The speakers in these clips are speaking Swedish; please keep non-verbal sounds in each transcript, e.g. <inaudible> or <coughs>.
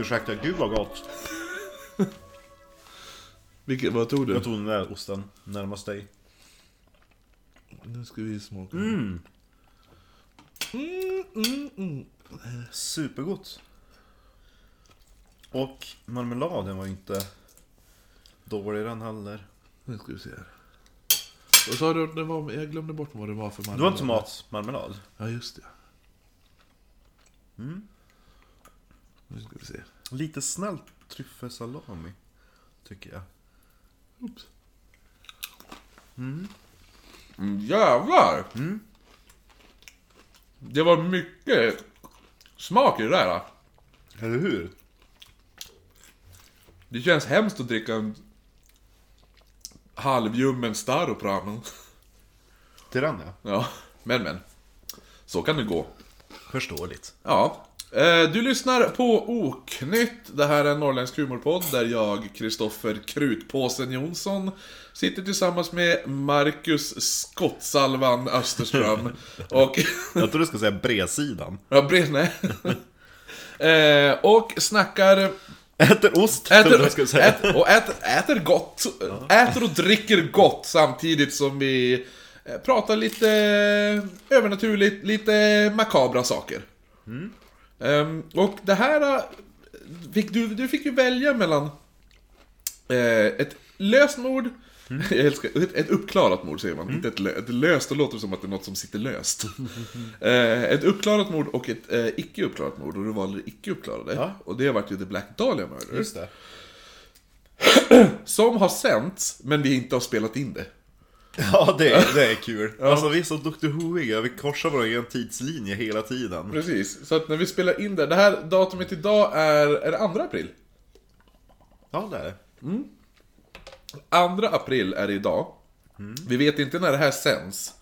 Ursäkta, gud vad gott. Vilket, vad tog du? Jag tog den där osten närmast dig. Nu ska vi smaka. Supergott. Och marmeladen var inte dålig den heller. Nu ska vi se här. Vad sa du? Det var, jag glömde bort vad det var för Det var marmelad. tomatmarmelad. Ja, just det. Nu ska vi se. Lite snällt tryffelsalami, tycker jag. Oops. Mm, jävlar! Det var mycket smak i det där. Eller hur? Det känns hemskt att dricka en halvljummen Staropramen. Till den ja. Ja, men men. Så kan det gå. Förståeligt. Ja. Eh, Du lyssnar på Oknytt. Det här är en norrländsk humorpodd där jag, Kristoffer Krutpåsen Jonsson, sitter tillsammans med Marcus Skottsalvan Österström <laughs> och... Jag tror du ska säga bredsidan. ja, bre- nej. <laughs> Eh, och snackar... Äter ost, trodde Äter, jag skulle säga. äter, och äter, äter gott. Äter och dricker gott samtidigt som vi eh, pratar lite övernaturligt, lite makabra saker. Ehm, och det här... eh, Fick du, du fick ju välja mellan eh, ett löst mord, <laughs> jag älskar, ett, ett uppklarat mord säger man, inte ett, lö, ett löst, då låter det som att det är något som sitter löst. <laughs> eh, ett uppklarat mord och ett eh, icke uppklarat mord, och du valde det icke uppklarade. Ja. Och det har varit ju The Black Dahlia Murder. Just det. <clears throat> Som har sänts, men vi inte har spelat in det. <laughs> Ja, det är, det är kul. <laughs> Alltså vi är så Dr Whoiga, vi korsar vår egen tidslinje hela tiden. Precis, så att när vi spelar in det, det här datumet idag är, är det 2 april? Ja, det är det. 2 april är det idag. Vi vet inte när det här sänds.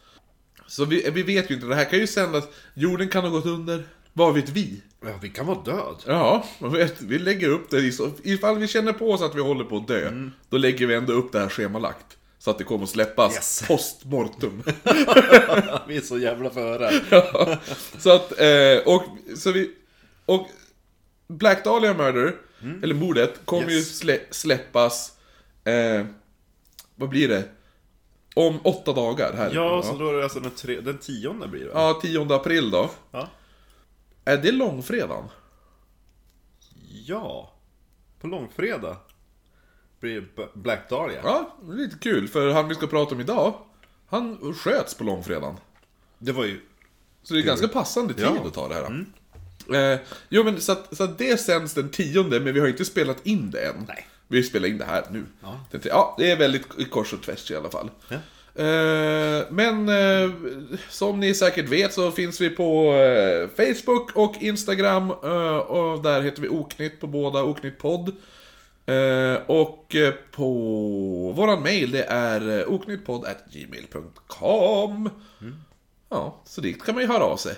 Så vi, vi vet ju inte, det här kan ju sändas, jorden kan ha gått under, vad vet vi? Ja, vi kan vara död. Ja, man vet, vi lägger upp det, ifall vi känner på oss att vi håller på att dö, då lägger vi ändå upp det här schemalagt. Så att det kommer att släppas Yes. <laughs> post mortem. Vi är så jävla före. <laughs> Ja, så att, eh, och, så vi, och Black Dahlia Murder, eller mordet, kommer ju Yes. slä, släppas, eh, vad blir det? Om åtta dagar här. Ja, så då är det alltså den, tre, den tionde blir det? Ja, 10 april då. Ja. Är det långfredagen? Ja. På långfredag Black Dahlia. Ja, lite kul, för han vi ska prata om idag, han sköts på långfredagen. Det var ju... Så det är ganska passande tid Ja. att ta det här. Eh, jo men så att, så att det sänds den tionde, men vi har inte spelat in det än. Nej. Vi spelar in det här nu. Ja. Ja det är väldigt kors och tvärs i alla fall. Ja. Eh, men eh, som ni säkert vet så finns vi på eh, Facebook och Instagram. eh, och där heter vi Oknytt på båda, Oknytt podd. Eh, och eh, på våran mail det är uh, oknyttpodd.gmail.com Ja, så dit kan man ju höra av sig.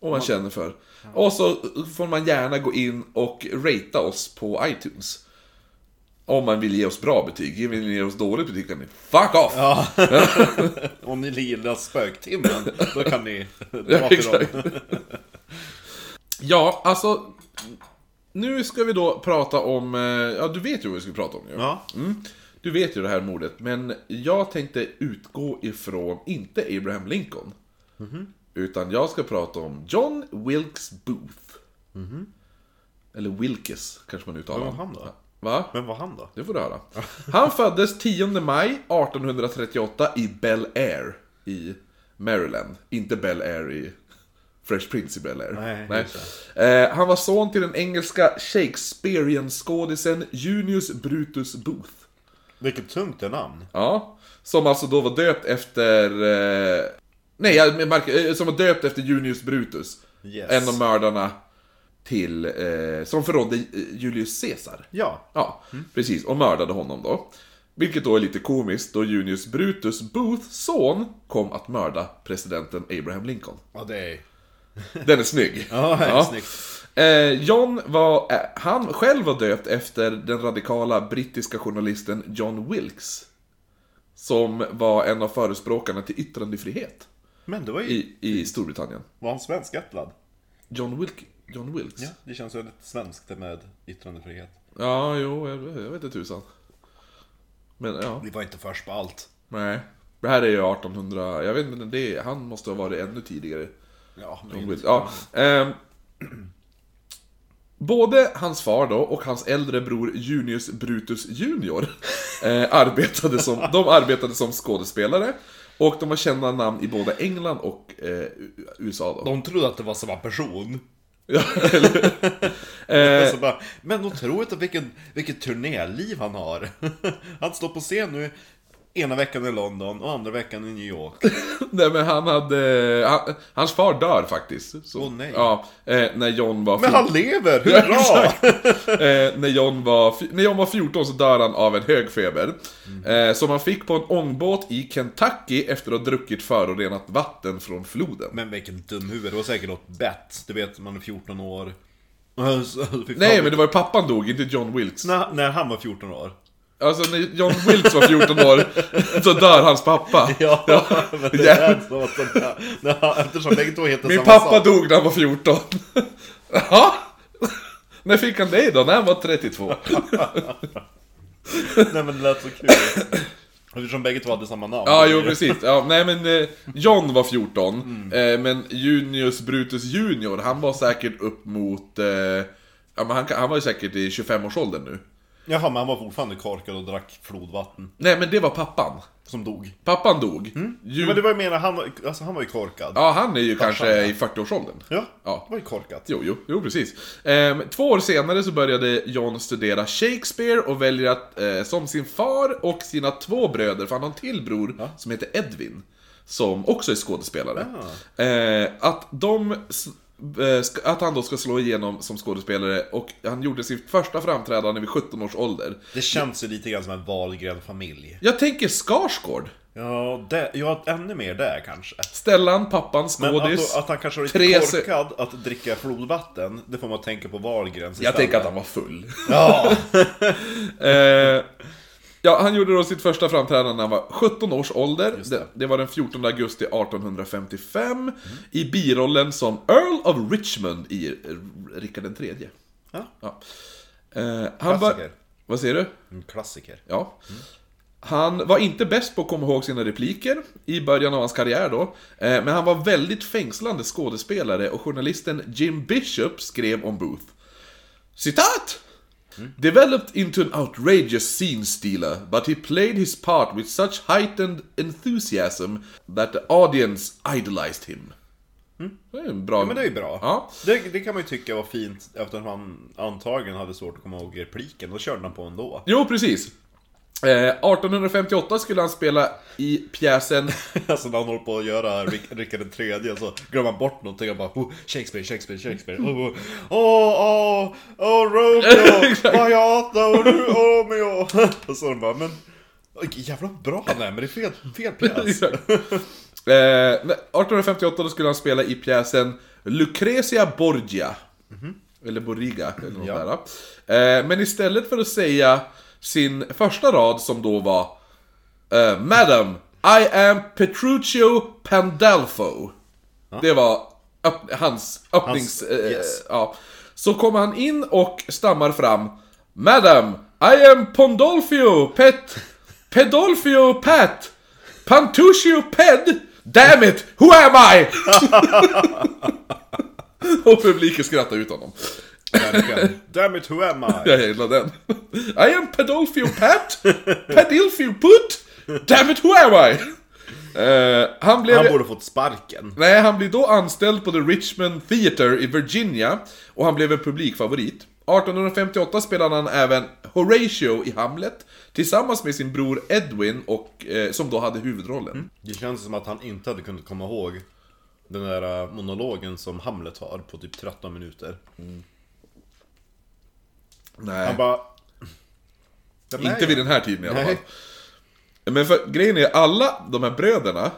Om man känner för. Och så får man gärna gå in och ratea oss på iTunes. Om man vill ge oss bra betyg. Vill ni ge oss dåligt betyg kan ni fuck off! Ja. <laughs> Om ni gillar spöktimmen, då kan ni dra till dem. Ja, alltså... Nu ska vi då prata om... eh, Ja, du vet ju vad vi ska prata om ju. Ja. Mm. Du vet ju det här mordet, men jag tänkte utgå ifrån, inte Abraham Lincoln. Utan jag ska prata om John Wilkes Booth. Eller Wilkes, kanske man uttalar Vem var han då? Va? Vem var han då? Det får du höra. Han föddes 10 maj 1838 i Bel Air i Maryland. Inte Bel Air i Fresh Prince i Bel Air. Nej, just Eh, han var son till den engelska Shakespearean-skådisen Junius Brutus Booth. Vilket tungt namn. Ja, som alltså då var döpt efter... Eh, nej, Mark, eh, som var döpt efter Junius Brutus. Yes. En av mördarna till... Eh, som förrådde eh, Julius Caesar. Ja. Ja, precis. Och mördade honom då. Vilket då är lite komiskt då Junius Brutus Booths son kom att mörda presidenten Abraham Lincoln. Ja, det är... <laughs> Den är snygg. Ja, det är snyggt. Eh, John var, eh, han själv var döpt efter den radikala brittiska journalisten John Wilkes. Som var en av förespråkarna till yttrandefrihet Men det var ju... i, i Storbritannien. Var han svenskättlad? John Wilkes. John Wilkes? Ja, det känns väldigt svenskt det med yttrandefrihet. Ja, jo, jag, jag vet inte tusan. Men ja, Vi var inte först på allt. nej. Det här är ju 1800, jag vet inte, det, han måste ha varit ännu tidigare. Ja, Wilkes. Ja, ehm, <clears throat> både hans far då och hans äldre bror Junius Brutus Junior eh, arbetade som, <laughs> de arbetade som skådespelare. Och de var kända namn i både England och eh, USA då. De trodde att det var samma person. <laughs> Ja, eller, <laughs> eh, bara, men vilken, vilket turnéliv han har. Han står på scen nu ena veckan i London och andra veckan i New York. <laughs> nej men han hade, han, hans far dör faktiskt. Så, Åh, nej. Ja, eh, när John var Men han lever! Hurra! <laughs> eh, när, John var, när John var 14 så dör han av en hög feber. Eh, som han fick på en ångbåt i Kentucky efter att ha druckit förorenat vatten från floden. Men vilken dum huvud, det var säkert något bett. Du vet, man är 14 år. <laughs> Nej men det var ju pappan dog, inte John Wilkes. när, när han var 14 år. Alltså när John Wilkes var 14 år så dör hans pappa. <laughs> Ja, men det Ja. att den här, när han- eftersom bägge två heter Min samma pappa sak. dog när han var 14. <laughs> Jaha? När fick han det då? När han var 32? <laughs> Nej men det lät så kul. Eftersom bägge två hade samma namn. Ja, jo precis. Ja, nej men eh, John var 14, eh, men Junius Brutus Junior, han var säkert upp mot... Eh, ja, men han, han var ju säkert i 25-årsåldern nu. Jaha, men han var fortfarande korkad och drack flodvatten. Nej men det var pappan. Som dog. Pappan dog. Ju, Men det var ju mer, han, alltså, han var ju korkad. Ja, han är ju kanske i 40-årsåldern. Ja, Ja. det var ju korkat. Jo, jo, jo precis. Ehm, två år senare så började John studera Shakespeare och väljer att, eh, som sin far och sina två bröder, för han har en till bror som heter Edvin, som också är skådespelare. Eh, att de, att han då ska slå igenom som skådespelare och han gjorde sitt första framträdande vid 17 års ålder. Det känns ju lite grann som en Wahlgren-familj. Jag tänker Skarsgård. Ja, det, ja, ännu mer där kanske. Stellan, pappan, Men att, skådis. då- att han kanske var lite Tre korkad att dricka flodvatten, det får man tänka på Wahlgren Jag tänker att han var full. Ja! <laughs> Eh, ja, han gjorde då sitt första framträdande när han var 17 års ålder. Det. det. Det, var den 14 augusti 1855. I birollen som Earl of Richmond i Rickard tredje. Ja. Ja. Eh, han var. Vad säger du? En klassiker. Ja. Han var inte bäst på att komma ihåg sina repliker i början av hans karriär då. Eh, men han var väldigt fängslande skådespelare och journalisten Jim Bishop skrev om Booth. Citat! Developed into an outrageous scene stealer, but he played his part with such heightened enthusiasm that the audience idolized him. Det är bra... Men det är ju bra. Ja. Det, det kan man ju tycka var fint eftersom han antagligen hade svårt att komma ihåg repliken. Då körde han på ändå. Jo, precis. Eh, 1858 skulle han spela i pjäsen <laughs> Alltså när han håller på att göra Rick, Rickard den tredje så glömmer han bort någonting och bara oh, Shakespeare, Shakespeare, Shakespeare. Åh, oh, åh, åh, Romeo, <laughs> Exakt. Vajata och du, Romeo. <laughs> Och så de bara, men jävla bra han är, men det är fel, fel pjäs. Eh, 1858 då skulle han spela i pjäsen Lucrezia Borgia. Eller Borriga, eller något Ja. där. Eh, men istället för att säga sin första rad som då var eh, Madam, I am Petruccio Pandolfo. Det var öpp- hans öppnings... Hans- eh, yes. ja. Så kommer han in och stammar fram Madam, I am Pondolfio Pet... Pedolfio Pat! Pantuccio Ped! Damn it! Who am I? <laughs> och publiken skrattar ut honom. Verkligen. Damn it, who am I? <laughs> Jag gillar den. I am Pedolfio Pat! Pedilfio Put! Damn it, who am I? Eh, han blev... Han borde fått sparken. Nej, han blir då anställd på The Richmond Theatre i Virginia och han blev en publikfavorit. 1858 spelade han även Horatio i Hamlet tillsammans med sin bror Edwin, och, eh, som då hade huvudrollen. Det känns som att han inte hade kunnat komma ihåg den där äh, monologen som Hamlet har på typ 13 minuter. Nej, Han bara... "Den är inte jag." vid den här tiden i alla fall. Men för grejen är, alla de här bröderna,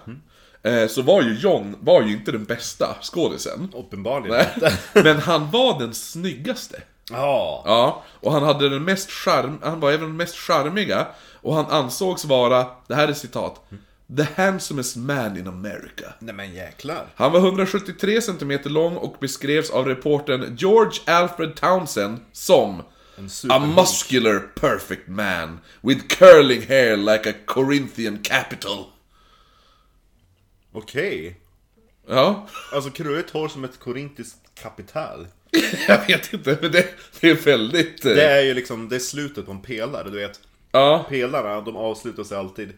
eh, så var ju John var ju inte den bästa skådisen. Uppenbarligen inte. <laughs> Men han var den snyggaste. Ja. Ja, och han hade den mest charm, han var även den mest charmiga och han ansågs vara, det här är citat, The handsomest man in America. Nej men jäklar. Han var 173 cm lång och beskrevs av reportern George Alfred Townsend som A muscular perfect man with curling hair like a Corinthian capital. Okej. Ja, Alltså krulligt hår som ett korintiskt kapital. <laughs> jag vet inte, men det, det är väldigt... eh, Det är ju liksom, det är slutet på en pelare, du vet. Ja, Pelarna, de avslutar sig alltid.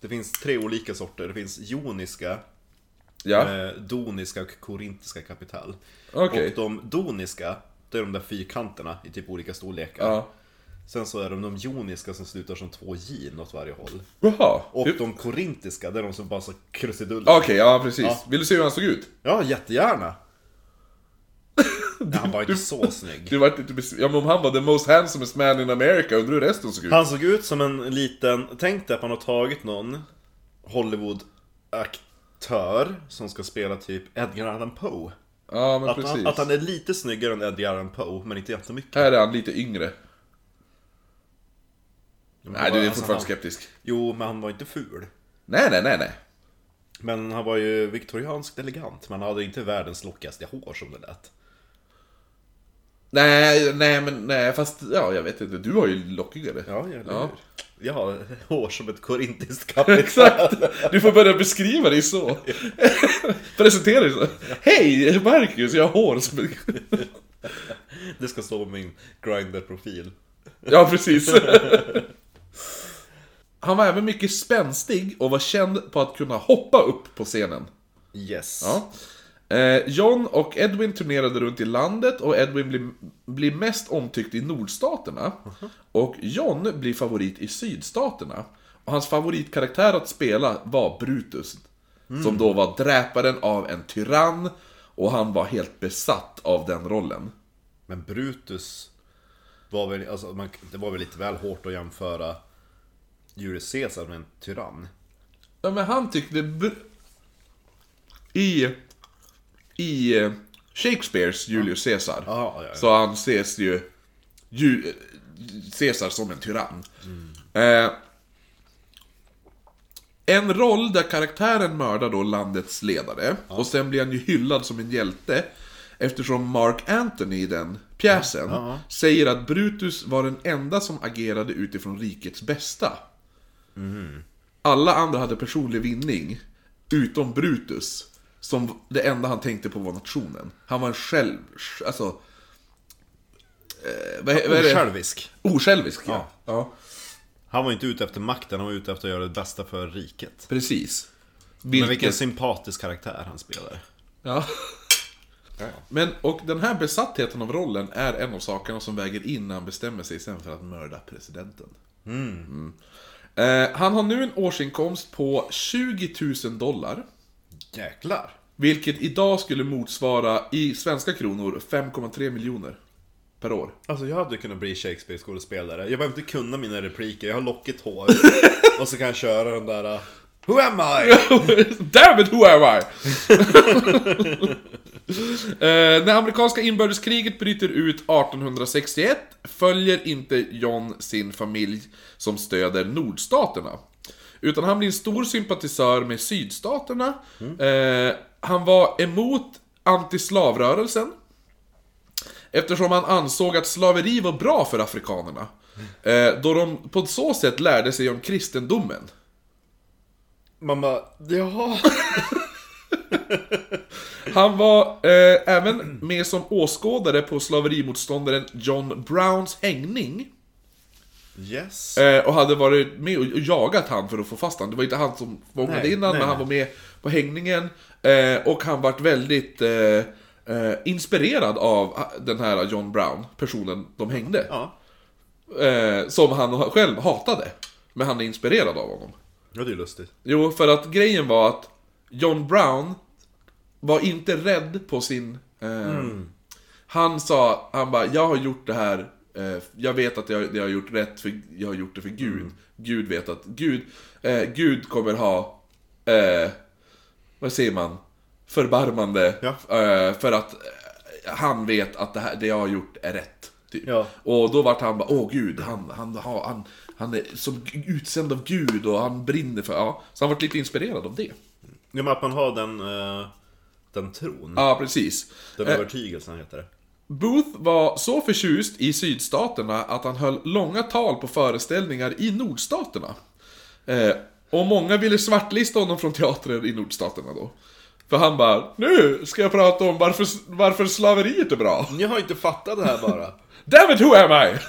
Det finns tre olika sorter. Det finns joniska, ja. eh, doniska och korintiska kapital. Okej. Och de doniska, det är de där fyrkanterna i typ olika storlekar. Ja. Sen så är de de joniska som slutar som två J åt varje håll. Jaha. Och Okej, de korintiska, det är de som bara så krusiduller. ja precis. Ja. Vill du se hur han såg ut? Ja, jättegärna! <laughs> Ja, han var inte så snygg. Du vart lite bes- Ja men om han var the most handsomest man in America, undrar hur resten såg ut? Han såg ut som en liten, tänk dig att man har tagit någon Hollywood-aktör som ska spela typ Edgar Allan Poe. Ja men Att precis. han, att han är lite snyggare än Edgar Allan Poe, men inte jättemycket. Här är han lite yngre. Men Nej, du är alltså, fortfarande han, skeptisk. Jo, men han var inte ful. Nej, nej, nej, nej. Men han var ju viktorianskt elegant, men han hade inte världens lockigaste hår som det lät. Nej, nej men nej, fast ja, jag vet inte. Du har ju lockigare. Ja, eller Ja. Jag har hår som ett korintiskt kapital. Exakt! Du får börja beskriva dig så. Presentera dig så. Hej, Marcus, jag har hår som en... Det ska stå på min Grindr-profil. Ja, precis. Han var även mycket spänstig och var känd på att kunna hoppa upp på scenen. Yes. Ja. Eh, John och Edwin turnerade runt i landet och Edwin blir, blir mest omtyckt i nordstaterna. Och John blir favorit i sydstaterna. Och hans favoritkaraktär att spela var Brutus. Som då var dräparen av en tyrann. Och han var helt besatt av den rollen. Men Brutus var väl, alltså, man, det var väl lite väl hårt att jämföra Julius Caesar med en tyrann. Ja men han tyckte... I... I eh, Shakespeares Julius Caesar. Ja, ja, ja. Så han ses ju... ju Caesar som en tyrann. Eh, en roll där karaktären mördar då landets ledare. Och sen blir han ju hyllad som en hjälte. Eftersom Mark Anthony i den pjäsen säger att Brutus var den enda som agerade utifrån rikets bästa. Alla andra hade personlig vinning, utom Brutus. Som det enda han tänkte på var nationen. Han var en själv... Alltså... Eh, vad, vad? Osjälvisk. Osjälvisk, ja. ja. Han var inte ute efter makten, han var ute efter att göra det bästa för riket. Precis. Men Vilket... vilken sympatisk karaktär han spelar. Ja. Men, och den här besattheten av rollen är en av sakerna som väger in när han bestämmer sig sen för att mörda presidenten. Mm. Eh, han har nu en årsinkomst på 20 000 dollar. Jäklar! Vilket idag skulle motsvara, i svenska kronor, 5,3 miljoner. Per år. Alltså jag hade kunnat bli Shakespeare-skådespelare. Jag behöver inte kunna mina repliker, jag har lockigt hår. <laughs> Och så kan jag köra den där... uh, Who am I? <laughs> Damn it, who am I? <laughs> eh, när amerikanska inbördeskriget bryter ut 1861 följer inte John sin familj som stöder nordstaterna. Utan han blir en stor sympatisör med sydstaterna. Eh, han var emot antislavrörelsen. Eftersom han ansåg att slaveri var bra för afrikanerna. Eh, då de på så sätt lärde sig om kristendomen. Man bara, jaha. <laughs> Han var eh, även med som åskådare på slaverimotståndaren John Browns hängning. Yes. Eh, och hade varit med och jagat han för att få fast han. Det var inte han som fångade Nej, in han, nej, men han var med på hängningen. Eh, och han vart väldigt eh, inspirerad av den här John Brown, personen de hängde. Ja. Som han själv hatade. Men han är inspirerad av honom. Ja, det är lustigt. Jo, för att grejen var att John Brown var inte rädd på sin... Eh, Han sa, han bara, jag har gjort det här, jag vet att jag, jag har gjort rätt, för jag har gjort det för Gud. Gud vet att, Gud, eh, Gud kommer ha, eh, vad säger man, förbarmande. Ja. Eh, för att eh, han vet att det, här, det jag har gjort är rätt. Typ. Ja. Och då vart han bara, åh gud, han, han, han, han, han är som utsänd av Gud och han brinner för, ja. Så han vart lite inspirerad av det. Ja, men att man har den, eh, den tron. Ja, precis. Den Eh, övertygelsen heter det. Booth var så förtjust i sydstaterna att han höll långa tal på föreställningar i nordstaterna. Eh, och många ville svartlista honom från teatrar i nordstaterna då. För han bara, nu ska jag prata om varför, varför slaveriet är bra. Jag har inte fattat det här bara. <laughs> Damn it, who am I? <laughs>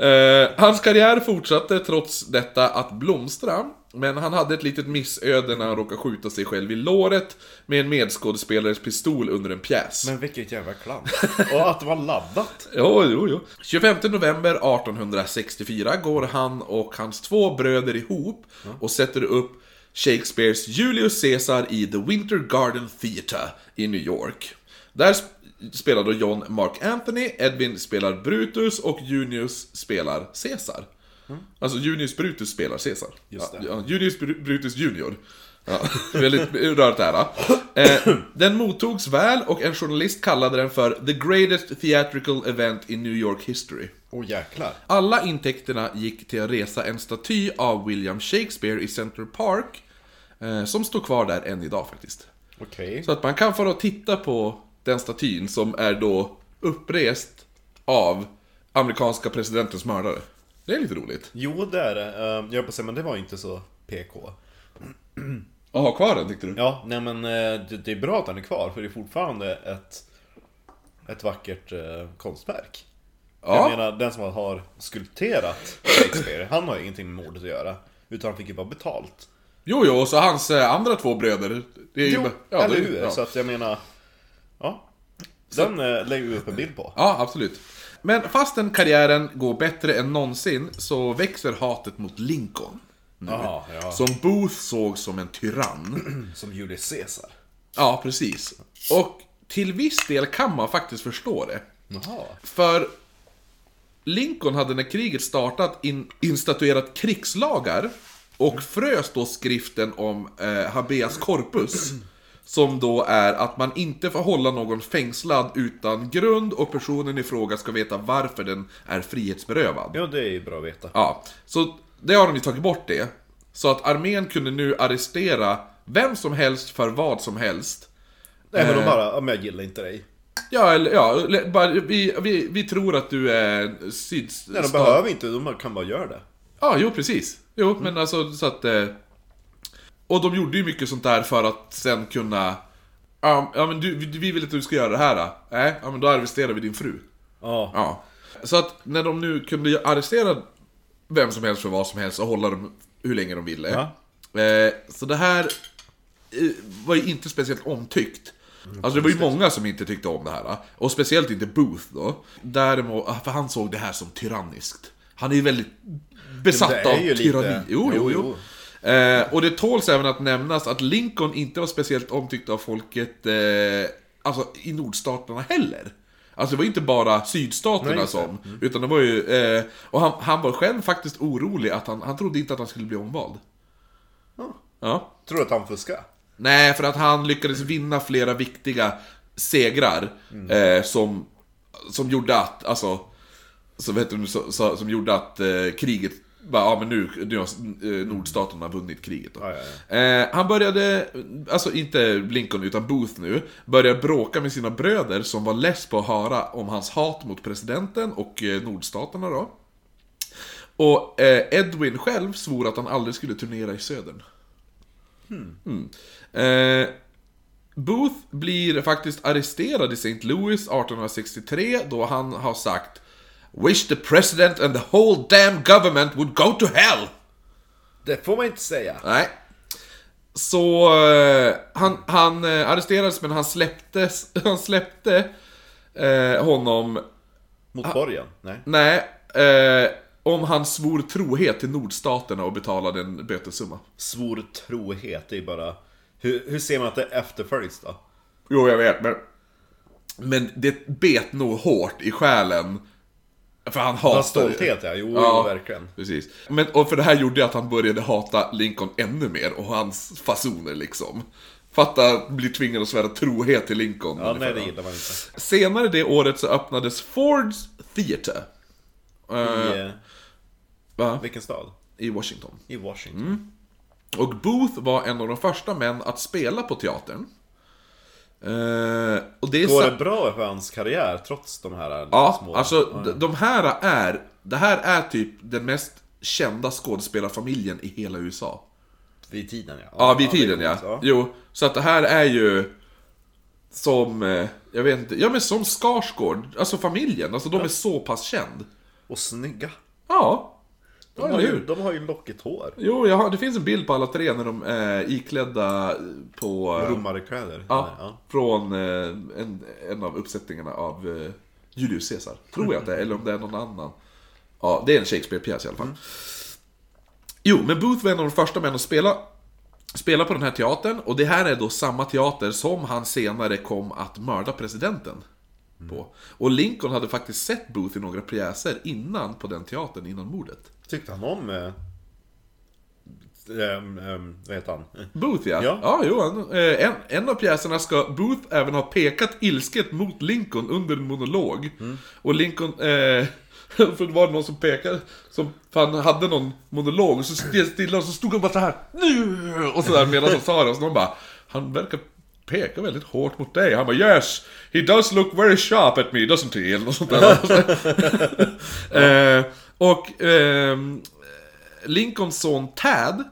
Eh, hans karriär fortsatte trots detta att blomstra, men han hade ett litet missöde när han råkade skjuta sig själv i låret med en medskådespelares pistol under en pjäs. Men vilket jävla klant. <laughs> Och att det var laddat. Jo, jo, jo. 25 november 1864 går han och hans två bröder ihop och sätter upp Shakespeares Julius Caesar i The Winter Garden Theatre i New York. Där sp- spelar då John Mark Anthony, Edwin spelar Brutus och Junius spelar Caesar. Alltså Junius Brutus spelar Caesar. Just det. Ja, Junius Br- Brutus Junior. Ja, <laughs> väldigt rörigt det här. Eh, den mottogs väl och en journalist kallade den för “The greatest theatrical event in New York history”. Åh oh, jäklar. Alla intäkterna gick till att resa en staty av William Shakespeare i Central Park, eh, som står kvar där än idag faktiskt. Okej. Så att man kan få och titta på den statyn som är då upprest av amerikanska presidentens mördare. Det är lite roligt. Jo, det är det. Uh, jag höll på att säga, men det var ju inte så PK. Att ha kvar den tyckte du? Ja, nej men eh, det, är bra att den är kvar, för det är fortfarande ett, ett vackert eh, konstverk. Ja. Jag menar, den som har skulpterat Shakespeare, han har ju ingenting med mordet att göra. Utan han fick ju bara betalt. Jo, jo, och så hans eh, andra två bröder. Det är ju Jo, bara- ja, eller hur? Ja. Så att jag menar... Ja. Den eh, lägger vi upp en bild på. ja, absolut. Men fastän karriären går bättre än någonsin så växer hatet mot Lincoln. Jaha, ja. Som Booth såg som en tyrann. <clears throat> Som Julius Caesar. Ja, precis. Och till viss del kan man faktiskt förstå det. Jaha. För Lincoln hade när kriget startat in, instatuerat krigslagar och frös då skriften om eh, habeas corpus. <clears throat> Som då är att man inte får hålla någon fängslad utan grund och personen i fråga ska veta varför den är frihetsberövad. Ja, det är ju bra att veta. Ja, så det har de ju tagit bort det. Så att armén kunde nu arrestera vem som helst för vad som helst. Nej men de Eh. bara, ja, men jag gillar inte dig. Ja, eller ja, bara, vi, vi, vi tror att du är sydstat... Nej, de behöver inte, de kan bara göra det. Ja, jo precis. Jo, men alltså så att... Eh, och de gjorde ju mycket sånt där för att sen kunna... Ja, ja men du, vi, vi vill att du ska göra det här. då. Nej, ja men då arresterar vi din fru. Ja. Ja. Så att när de nu kunde arrestera vem som helst för vad som helst och hålla dem hur länge de ville. Eh, så det här eh, var ju inte speciellt omtyckt. Alltså det var ju många som inte tyckte om det här. Och speciellt inte Booth då. Däremot, för han såg det här som tyranniskt. Han är ju väldigt besatt av ju lite- tyranni. Jo, jo, Jo, jo. Eh, och det tåls även att nämnas att Lincoln inte var speciellt omtyckt av folket eh, alltså i nordstaterna heller. Alltså det var inte bara sydstaterna Nej, som, utan det var ju... Eh, och han, han var själv faktiskt orolig att han, han trodde inte att han skulle bli omvald. Ja. Tror du att han fuskar? Nej, för att han lyckades vinna flera viktiga segrar eh, som, som gjorde att, alltså, så vet du, så, så, som gjorde att eh, kriget, bara, ja men nu, nu har eh, nordstaterna vunnit kriget då. Ja, ja, Eh, han började, alltså inte Lincoln utan Booth nu, började bråka med sina bröder som var less på att höra om hans hat mot presidenten och eh, nordstaterna då. Och eh, Edwin själv svor att han aldrig skulle turnera i södern. Mm. Eh, Booth blir faktiskt arresterad i St. Louis 1863 då han har sagt Wish the president and the whole damn government would go to hell! Det får man inte säga. Nej. Så eh, han, han eh, arresterades men han släpptes, <laughs> han släppte eh, honom, Mot borgen? Nej. nej, eh, om han svor trohet till nordstaterna och betalade en bötessumma. Svor trohet, det är bara... Hur, hur ser man att det efterföljs då? Jo, jag vet, men... Men det bet nog hårt i själen. För han Ja, hatade... stolthet ja, jo, Ja. jo verkligen. Precis. Men, och för det här gjorde att han började hata Lincoln ännu mer och hans fasoner liksom. Fatta, blir tvingad att svära trohet till Lincoln. Ja, nej det gillar man inte. Senare det året så öppnades Fords Theatre. Eh, I, eh, va? vilken stad? I Washington. I Washington. Mm. Och Booth var en av de första män att spela på teatern. Eh, och det Går det bra för hans karriär trots de här Ja, små... alltså d- de här är... Det här är typ den mest kända skådespelarfamiljen i hela USA. Vid tiden ja. Ja, vid tiden ja. är coolt, Jo, så att det här är ju... Som, eh, jag vet inte, ja men som Skarsgård, alltså familjen, alltså de är så pass känd. Och snygga. Ja. De, Ja, har, ju, de har ju lockigt hår. Jo, har, det finns en bild på alla tre när de är iklädda på... eh, Romarkläder. Ja, ja. från eh, en, en av uppsättningarna av eh, Julius Caesar. Tror jag att det är, eller om det är någon annan. Ja, det är en Shakespeare-pjäs i alla fall. Jo, men Booth var en av de första männen att spela, spela på den här teatern. Och det här är då samma teater som han senare kom att mörda presidenten på. Och Lincoln hade faktiskt sett Booth i några pjäser innan på den teatern, innan mordet. Tyckte han om... Eh, ehm, ehm, vad heter han? Booth ja. Ja. Ja, jo, han, eh, en, en av pjäserna ska Booth även ha pekat ilsket mot Lincoln under en monolog. Och Lincoln, eh, <laughs> för det var någon som pekade, som, för han hade någon monolog och så stilla och så stod han bara så här "Nu!" och sådär medan han sa det och så någon bara, han verkar peka väldigt hårt mot dig. Han bara 'Yes, he does look very sharp at me, doesn't he?' Eller något sånt där. <laughs> eh, och ehm, Lincolns son Tad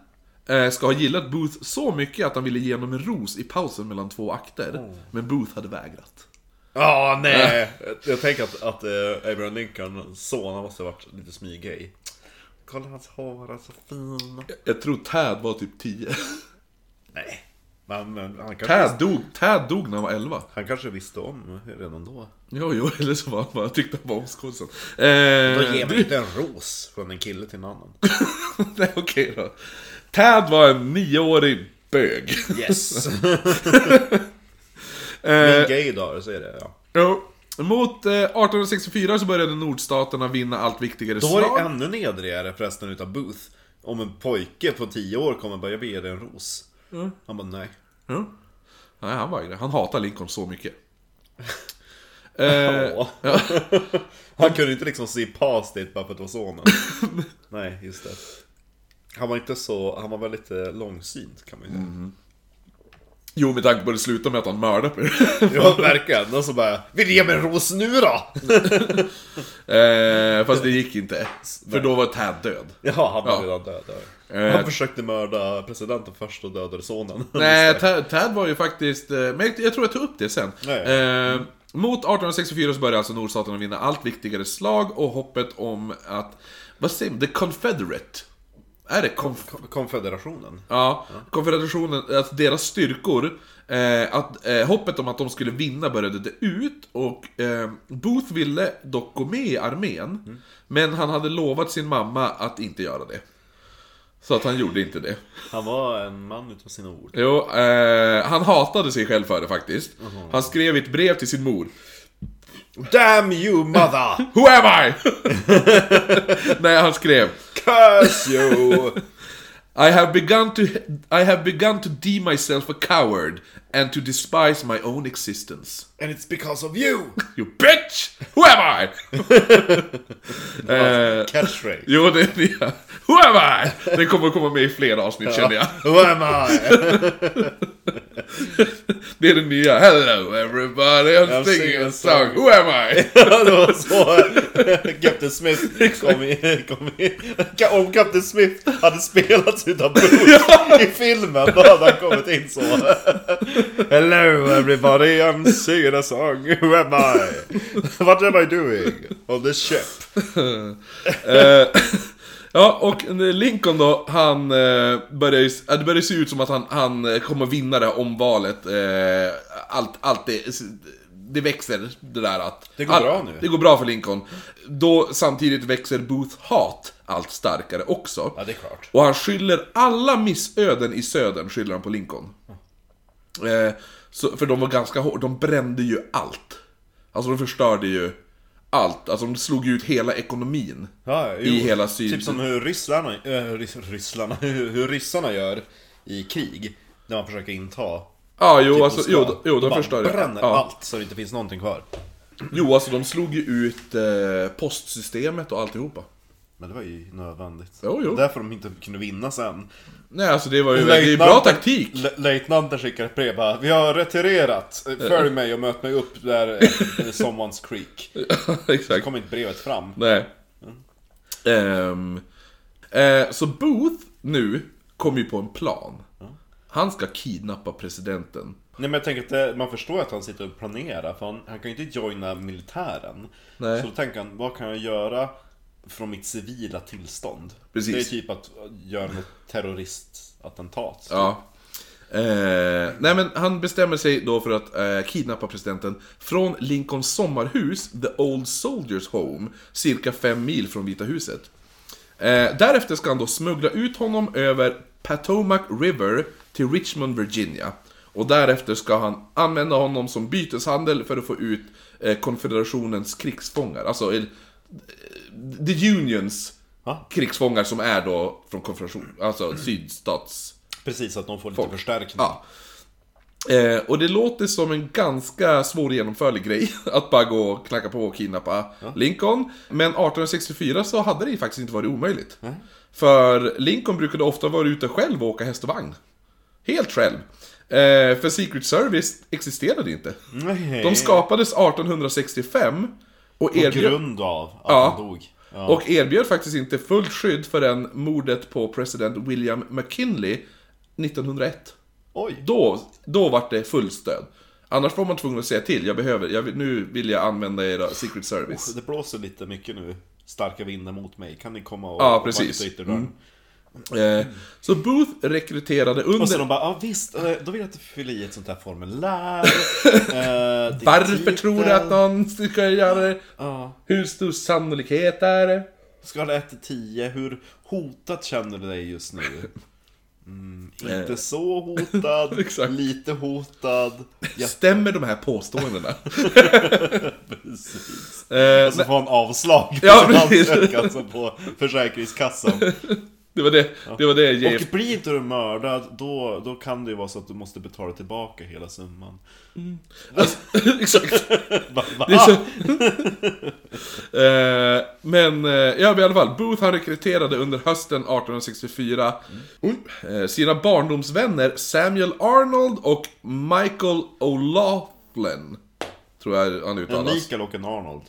eh, ska ha gillat Booth så mycket att han ville ge honom en ros i pausen mellan två akter. Men Booth hade vägrat. Ja, nej! Jag tänker att, att eh, Abraham Lincoln, son, han måste ha varit lite smyggay. Kolla hans hår, är så fin. Jag tror Tad var typ 10. Nej. Men, men han, kanske, Tad dog, Tad dog när han var 11. han kanske visste om redan då. Jo, jo, <laughs> eller så var han bara tyckte han var om skådisen. Då Eh, ger man inte en ros från en kille till en annan. <laughs> nej, okej då. Tad var en nioårig bög. Yes! <laughs> Eh, Min gaydar, så är det ja. jo. Mot eh, 1864 så började nordstaterna vinna allt viktigare Då var slag. det ännu nedrigare förresten utav Booth. Om en pojke på 10 år kommer vill ge dig en ros' Han bara 'Nej' Ja. Nej, han var Han hatar Lincoln så mycket. <laughs> eh. <laughs> Han kunde inte liksom se past it bara för att det var sonen. <laughs> Nej, just det. Han var inte så, han var väl lite långsynt kan man ju säga. jo, med tanke på att det slutade med att han mördade Ja, verkligen. Och så bara, vill du ge mig en ros nu då? eh, Fast det gick inte. För då var Tad död. Ja, han var Ja. redan död. Eh. Han försökte mörda presidenten först och dödade sonen. <laughs> Nej, Tad, var ju faktiskt... eh, Men jag, tror jag tog upp det sen. Eh, mot 1864 så började alltså nordstaterna vinna allt viktigare slag och hoppet om att... Vad säger man? The Confederate? Är det conf- Konfederationen. Ja, konfederationen, alltså deras styrkor, eh, att, eh, hoppet om att de skulle vinna började dö ut och eh, Booth ville dock gå med i armén, men han hade lovat sin mamma att inte göra det. Så att han gjorde inte det. Han var en man utav sina ord. Jo, eh, han hatade sig själv för det faktiskt. Han skrev ett brev till sin mor. Damn you mother! <laughs> Who am I? <laughs> Nej, han skrev Curse you! I have begun to I have begun to deem myself a coward and to despise my own existence. And it's because of you! <laughs> You bitch! Who am I? <laughs> eh, Catchphrase. jo, det är nya. Who am I? Det kommer komma med i flera avsnitt känner jag. Who am I? <laughs> Det är det nya. Hello everybody, I'm, I'm singing a song. song. Who am I? det var så Captain Smith kom i, kom i. Om Captain Smith hade spelats utav Booth i filmen, då hade han kommit in så. Hello everybody, I'm singing a song. Who am I? What am I doing? On this ship? <laughs> Eh, ja, och Lincoln då, han eh, börjar ju, det börjar se ut som att han, han kommer vinna det här omvalet. Eh, allt, allt det, det växer, det där att... Det går bra nu. Det går bra för Lincoln. Då samtidigt växer Booth hat allt starkare också. Ja, det är klart. Och han skyller alla missöden i södern, skyller han på Lincoln. Eh, så, för de var ganska hårda, de brände ju allt. Alltså de förstörde ju allt, alltså de slog ut hela ekonomin. Ja, jo. I hela syd- Typ som hur rysslarna, äh, rys, rysslarna, <laughs> hur, hur ryssarna gör i krig. När man försöker inta Ja, jo, Typ alltså, jo, de- jo, de bara förstör det. bränner Ja. allt så det inte finns någonting kvar. Jo, alltså de slog ju ut eh, postsystemet och alltihopa. Men det var ju nödvändigt. Jo, jo. Därför de inte kunde vinna sen. Nej, alltså det var ju det är bra taktik. Löjtnanten skickar ett brev bara, Vi har retirerat. Följ mig och möt mig upp där eh, Someone's Creek. <laughs> Så Exakt. kom inte brevet fram. Nej. Ehm, eh, så Booth nu kommer ju på en plan. Han ska kidnappa presidenten. Nej men jag tänker att det, man förstår att han sitter och planerar, för han, han kan ju inte joina militären. Nej. Så då tänker han, vad kan jag göra från mitt civila tillstånd? Precis. Det är typ att göra något terroristattentat. Ja. Eh, nej men han bestämmer sig då för att eh, kidnappa presidenten från Lincolns sommarhus, The Old Soldiers Home, cirka fem mil från Vita huset. Eh, därefter ska han då smuggla ut honom över Potomac River till Richmond, Virginia. Och därefter ska han använda honom som byteshandel för att få ut eh, konfederationens krigsfångar. Alltså eh, the Unions Va? krigsfångar som är då från konfederation, alltså sydstats... Precis, att de får lite Folk. förstärkning. Ja. Eh, och det låter som en ganska svårgenomförlig grej <laughs> att bara gå och knacka på och kidnappa Lincoln. Men 1864 så hade det ju faktiskt inte varit omöjligt. För Lincoln brukade ofta vara ute själv och åka häst och vagn. Helt själv. Eh, för Secret Service existerade inte. Nej. De skapades 1865 och På erbjöd, grund av att Ja. han dog. Ja. och erbjöd faktiskt inte fullt skydd förrän mordet på president William McKinley 1901. Oj. Då, då vart det full stöd. Annars var man tvungen att säga till, jag behöver, jag, nu vill jag använda era Secret Service. Det blåser lite mycket nu. Starka vindar mot mig. Kan ni komma och Ja, och precis. vakta ytterdörren? Eh, så Booth rekryterade Och så under... de bara, ja visst, eh, då vill jag att du fyller i ett sånt här formulär. eh, <laughs> Varför titel. tror du att någon ska göra det? Ja. Hur stor sannolikhet är det? Skala 1 till 10, hur hotat känner du dig just nu? Mm, inte Eh. så hotad, <laughs> lite hotad. Ja, Stämmer de här påståendena? precis. <laughs> Eh, Och så får han avslag på Ja, sin ansökan alltså på Försäkringskassan. Det var det, det, var det JF... Och blir inte du mördad, då, då kan det ju vara så att du måste betala tillbaka hela summan. Alltså, <laughs> exakt. <laughs> Så... <laughs> eh, men, eh, ja i alla fall, Booth han rekryterade under hösten 1864 Oj. eh, sina barndomsvänner Samuel Arnold och Michael O'Laughlin. Tror jag han En uttalas. Mikael och en Arnold.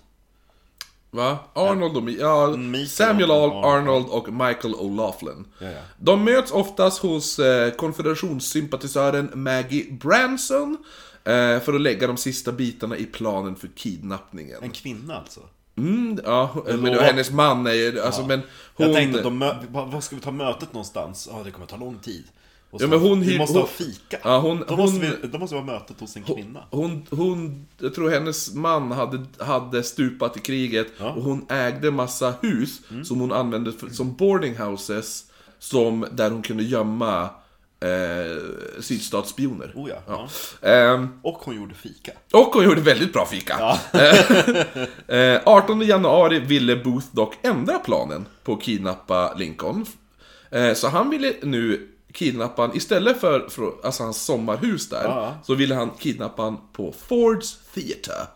Va? Arnold och Mi- ja, Mikael Samuel och Arnold. Arnold. och Michael O'Laughlin. Ja, ja. De möts oftast hos eh, konfederationssympatisören Maggie Branson eh, för att lägga de sista bitarna i planen för kidnappningen. En kvinna alltså? Mm, ja, men då, hennes man är ju, alltså men hon... Jag tänkte, de mö- vad ska vi ta mötet någonstans? Ja, det kommer ta lång tid. Och Ja, men hon vi måste hon- ha fika. Ja, hon- då, måste hon- vi, då måste vi ha mötet hos en kvinna. Hon, hon, jag tror hennes man hade, hade stupat i kriget Ja. Mm. och hon ägde massa hus som hon använde för, som boarding houses som, där hon kunde gömma eh, sydstatsspioner. Oh ja. ja. Ehm, Och hon gjorde fika. och hon gjorde väldigt bra fika. <laughs> Eh, 18 januari ville Booth dock ändra planen på att kidnappa Lincoln. Eh, så han ville nu kidnappa han, istället för, för alltså hans sommarhus där, Ja. så ville han kidnappa han på Fords Theatre.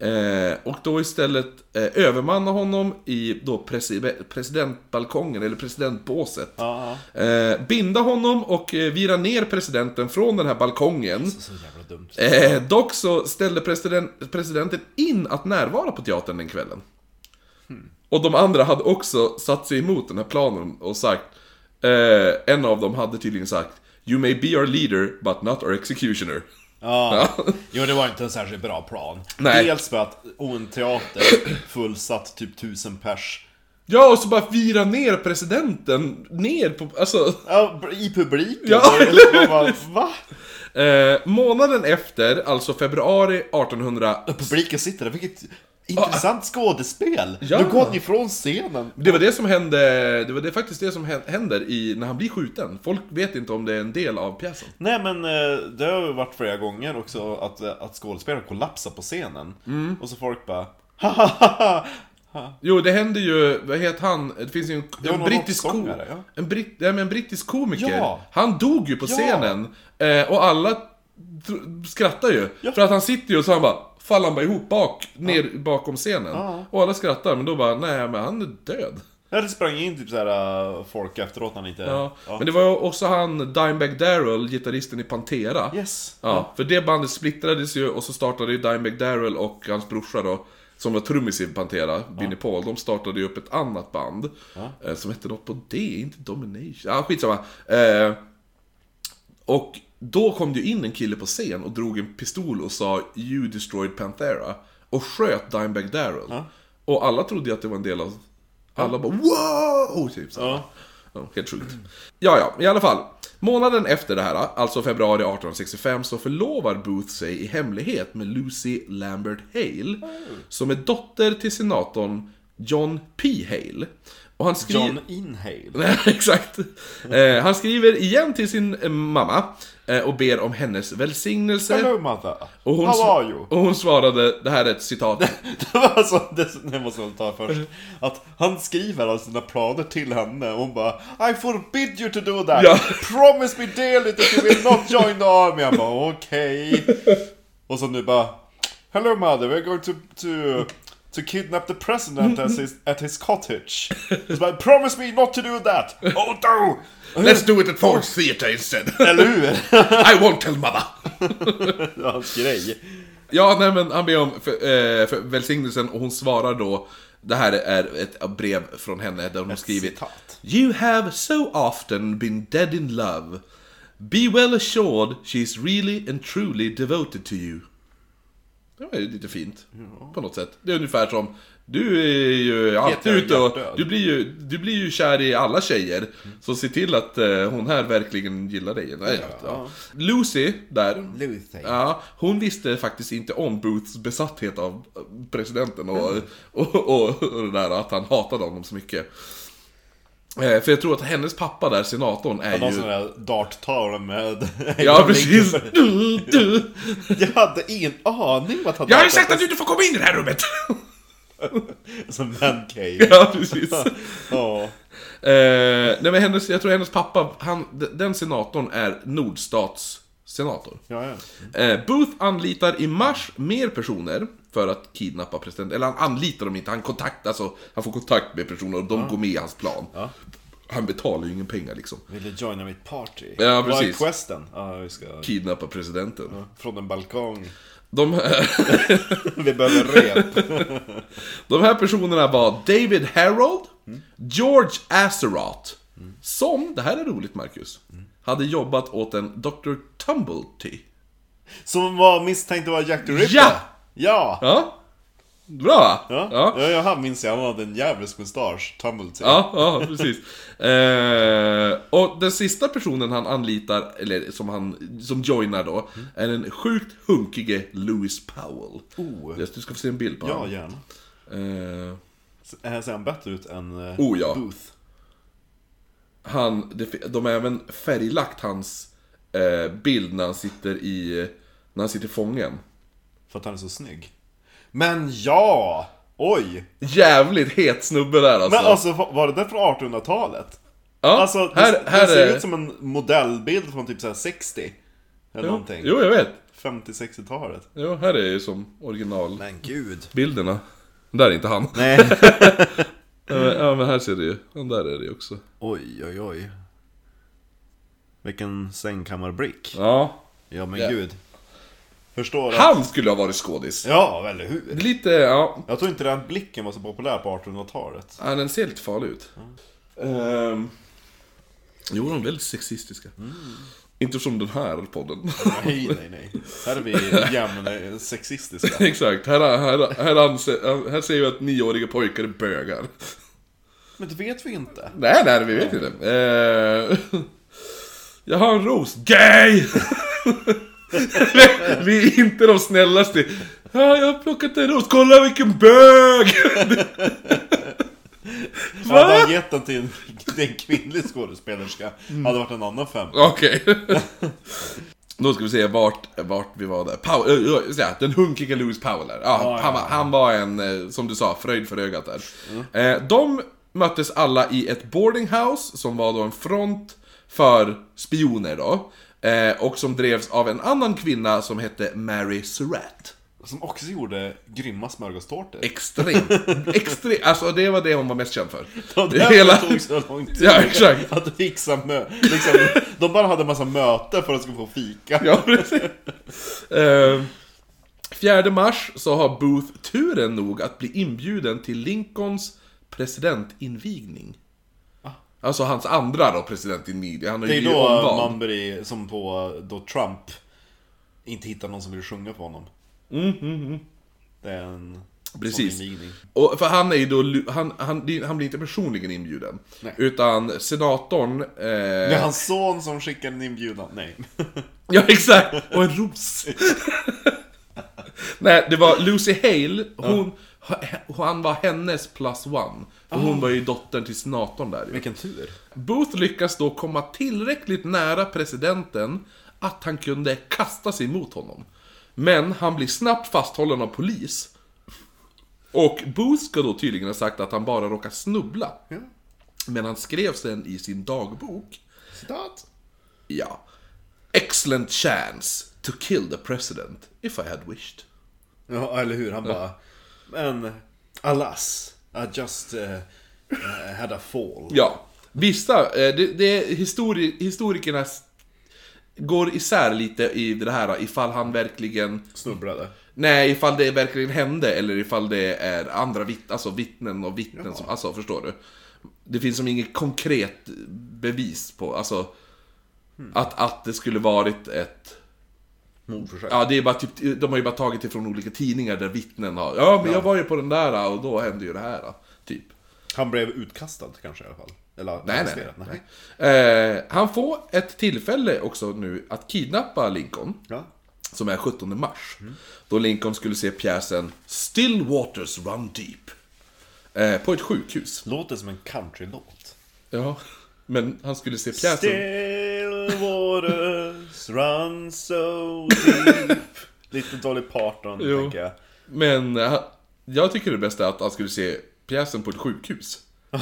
Eh, och då istället eh, övermanna honom i då presi- presidentbalkongen, eller presidentbåset. Ja, Eh, binda honom och eh, vira ner presidenten från den här balkongen. Så jävla dumt. Eh, dock så ställde president, presidenten in att närvara på teatern den kvällen. Och de andra hade också satt sig emot den här planen och sagt eh, En av dem hade tydligen sagt You may be our leader, but not our executioner. Ja. <laughs> Jo, det var inte en särskilt bra plan. Nej. Dels för att en teater fullsatt typ tusen pers. Ja, och så bara vira ner presidenten, ner på, alltså... Ja, i publiken. Ja, eller bara, Va? Eh, månaden efter, alltså februari 1800... Publiken sitter där, vilket intressant skådespel! Ja. Nu går han ifrån scenen. Det var det som hände, det var det faktiskt det som hän- händer i, när han blir skjuten. Folk vet inte om det är en del av pjäsen. Nej men eh, det har ju varit flera gånger också att, eh, att skådespelare kollapsar på scenen. Mm. Och så folk bara Jo, det händer ju, vad heter han? Det finns ju en, en brittisk ko, rocksångare, ja. en, britt, men en brittisk komiker. Ja. Han dog ju på Ja. scenen. Eh, och alla skrattar ju. För att han sitter ju och så han bara, faller han bara ihop bak, ner bakom scenen. Och alla skrattar, men då bara, nej men han är död. Ja, det sprang in typ såhär folk efteråt när han inte... Ja. Men det var ju också han, Dimebag Darrell, gitarristen i Pantera. Yes. Ja, för det bandet splittrades ju och så startade ju Dimebag Darrell och hans brorsa då, som var trummis i Pantera, Vinnie Paul, de startade ju upp ett annat band. Eh, som hette något på D, inte Domination. Ja, skitsamma. Eh, och då kom det in en kille på scen och drog en pistol och sa 'You destroyed Panthera' och sköt Dimebag Darrell. Och alla trodde att det var en del av... Alla bara 'Wow!' Typ så. Ja. Ja, helt sjukt. Ja, ja, i alla fall. Månaden efter det här, alltså februari 1865, så förlovar Booth sig i hemlighet med Lucy Lambert Hale, som är dotter till senatorn John P. Hale. Och han skriver... John Inhale. <laughs> Nej, exakt. Eh, han skriver igen till sin mamma och ber om hennes välsignelse. Hello mother. Och hon, How are you? och hon svarade, det här är ett citat. <laughs> Det var alltså, det, det måste jag ta först. Att han skriver alltså sina planer till henne och hon bara I forbid you to do that. Ja. Promise me dearly that you will not join the army. Jag bara okej. Och så nu bara Hello mother, we're going to, to, to kidnap the president at his, at his cottage. Så bara, Promise me not to do that. Oh no! Let's do it at Ford's Theatre instead. Eller hur? <laughs> I won't tell mother. <laughs> Hans grej. Ja, nej men han ber om för, eh, för välsignelsen och hon svarar då Det här är ett brev från henne där hon har skrivit citat. You have so often been dead in love Be well assured she's really and truly devoted to you Det var ju lite fint, på något sätt. Det är ungefär som Du är ju alltid ute och du blir, ju, du blir ju kär i alla tjejer Så se till att eh, hon här verkligen gillar dig. Nej, ja. Lucy, där Lucy. Ja, hon visste faktiskt inte om Booths besatthet av presidenten och, och, och, och det där att han hatade honom så mycket. Eh, För jag tror att hennes pappa där, senatorn, är ju... sån där dart-tavla med... <laughs> Ja, precis! <laughs> Du, du. Jag hade ingen aning vad han Jag har ju sagt att du inte får komma in i det här rummet! <laughs> Som mancave. Ja, precis. Ja. Eh, nej men hennes, jag tror hennes pappa, han, den senatorn är Nordstats senator. Ja, ja. Eh, Booth anlitar i mars mer personer för att kidnappa presidenten. Eller han anlitar dem inte, han kontaktar, alltså, han får kontakt med personer och de går med i hans plan. Han betalar ju ingen pengar liksom. Ville joina mitt party. Ja, Vad är precis. questen? Ja, vi ska... Kidnappa presidenten. Från en balkong. De, <laughs> Vi behöver rep. <laughs> de här personerna var David Harold, George Azeroth, som, det här är roligt Marcus, hade jobbat åt en Dr. Tumblety. Som var misstänkt att vara Jack the Ripper. Ja! Ja! Ja? Bra! Ja, ja. ja. jag han minns jag, han hade en djävulsk mustasch. Tumblety. Ja, ja precis. Eh, och den sista personen han anlitar, eller som han som joinar då, är den sjukt hunkige Louis Powell. Oh. Du ska få se en bild på Ja, honom. gärna. Eh, Här ser han bättre ut än eh, Oh, ja. Booth. han, det, de har även färglagt hans eh, bild när han sitter i, när han sitter fången. För att han är så snygg. Men ja! Oj! Jävligt het snubbe där alltså. Men alltså, var det där från 1800-talet? ja, Alltså, det, här, det här ser är... ut som en modellbild från typ så här 60. Eller jo, någonting. jo, jag vet. 50-60-talet. Jo, här är ju som originalbilderna. Men gud. Där är inte han. Nej. <laughs> Ja, men- här ser du ju. Den där är det ju också. oj, oj, oj. Vilken sängkammarbrick. Ja. Ja men Ja. gud. Förstår att... Han skulle ha varit skådis. Ja, eller hur? Lite, ja. Jag tror inte den blicken var så populär på 1800-talet. ja den ser lite farlig ut. Ehm. Jo, de är väldigt sexistiska. Inte som den här podden. Nej, nej, nej. Här är vi jämna sexistiska. <laughs> Exakt, här, här, här, anser, här säger vi att nioåriga pojkar är bögar. Men det vet vi inte. Nej, nej, vi vet inte. Uh, jag har en ros. Gay! <laughs> <laughs> vi är inte de snällaste. Ja, jag har plockat en ros. Kolla vilken bög! <laughs> Hade han gett den till en, till en kvinnlig skådespelerska hade det varit en annan fem. Okej. <laughs> Då ska vi se vart, vart vi var där. Powell, äh, säga, den hunkiga Louis Powell där. Ja, Ja, han, ja, var- han var en, eh, som du sa, fröjd för ögat där. Eh, de möttes alla i ett boarding house som var då en front för spioner då. Eh, och som drevs av en annan kvinna som hette Mary Surratt. Som också gjorde grymma smörgåstårtor. Extremt, extremt, alltså det var det hon var mest känd för. <laughs> Och Det hela- tog så lång tid. Ja, exakt. Att fixa mö... Liksom, de bara hade en massa möten för att de skulle få fika. Ja, precis. Eh, 4 mars så har Booth turen nog att bli inbjuden till Lincolns presidentinvigning. Alltså hans andra då presidentinvigning, han har Det är ju då omvald. man blir som på då Trump inte hittar någon som vill sjunga för honom. Det är en Precis. Och, för han är ju då, han, han, han blir inte personligen inbjuden. Nej. Utan senatorn... Det är Eh, hans son som skickar en inbjudan. Nej. <laughs> ja, exakt! Och en ros. <laughs> Nej, det var Lucy Hale, hon, han var hennes plus one. För hon var ju dottern till senatorn där. Vilken tur. Booth lyckas då komma tillräckligt nära presidenten att han kunde kasta sig mot honom. Men han blir snabbt fasthållen av polis. Och Booth ska då tydligen ha sagt att han bara råkar snubbla. Ja. Men han skrev sen i sin dagbok, Citat. ja, Excellent chance to kill the president if I had wished. Ja, eller hur? Han bara... Men, alas. I just uh, had a fall. Ja, vissa, eh, det, det histori, historikerna går isär lite i det här ifall han verkligen Snubblade. Nej, ifall det verkligen hände eller ifall det är andra vitt, alltså vittnen och vittnen som, alltså förstår du? Det finns som inget konkret bevis på, alltså att, att det skulle varit ett Mordförsök. Ja, det är bara typ, de har ju bara tagit det från olika tidningar där vittnen har Ja, men jag var ju på den där och då hände ju det här, typ Han blev utkastad kanske i alla fall. Eller Nej, nej, arresterad. nej. Eh, han får ett tillfälle också nu att kidnappa Lincoln Ja. som är 17 mars. Då Lincoln skulle se pjäsen Still Waters Run Deep. Eh, på ett sjukhus. Låter som en countrylåt. Ja, men han skulle se pjäsen. Still waters run so deep. <laughs> Lite Dolly Parton, Jo. tänker jag. Men eh, jag tycker det bästa är att han skulle se pjäsen på ett sjukhus. <laughs>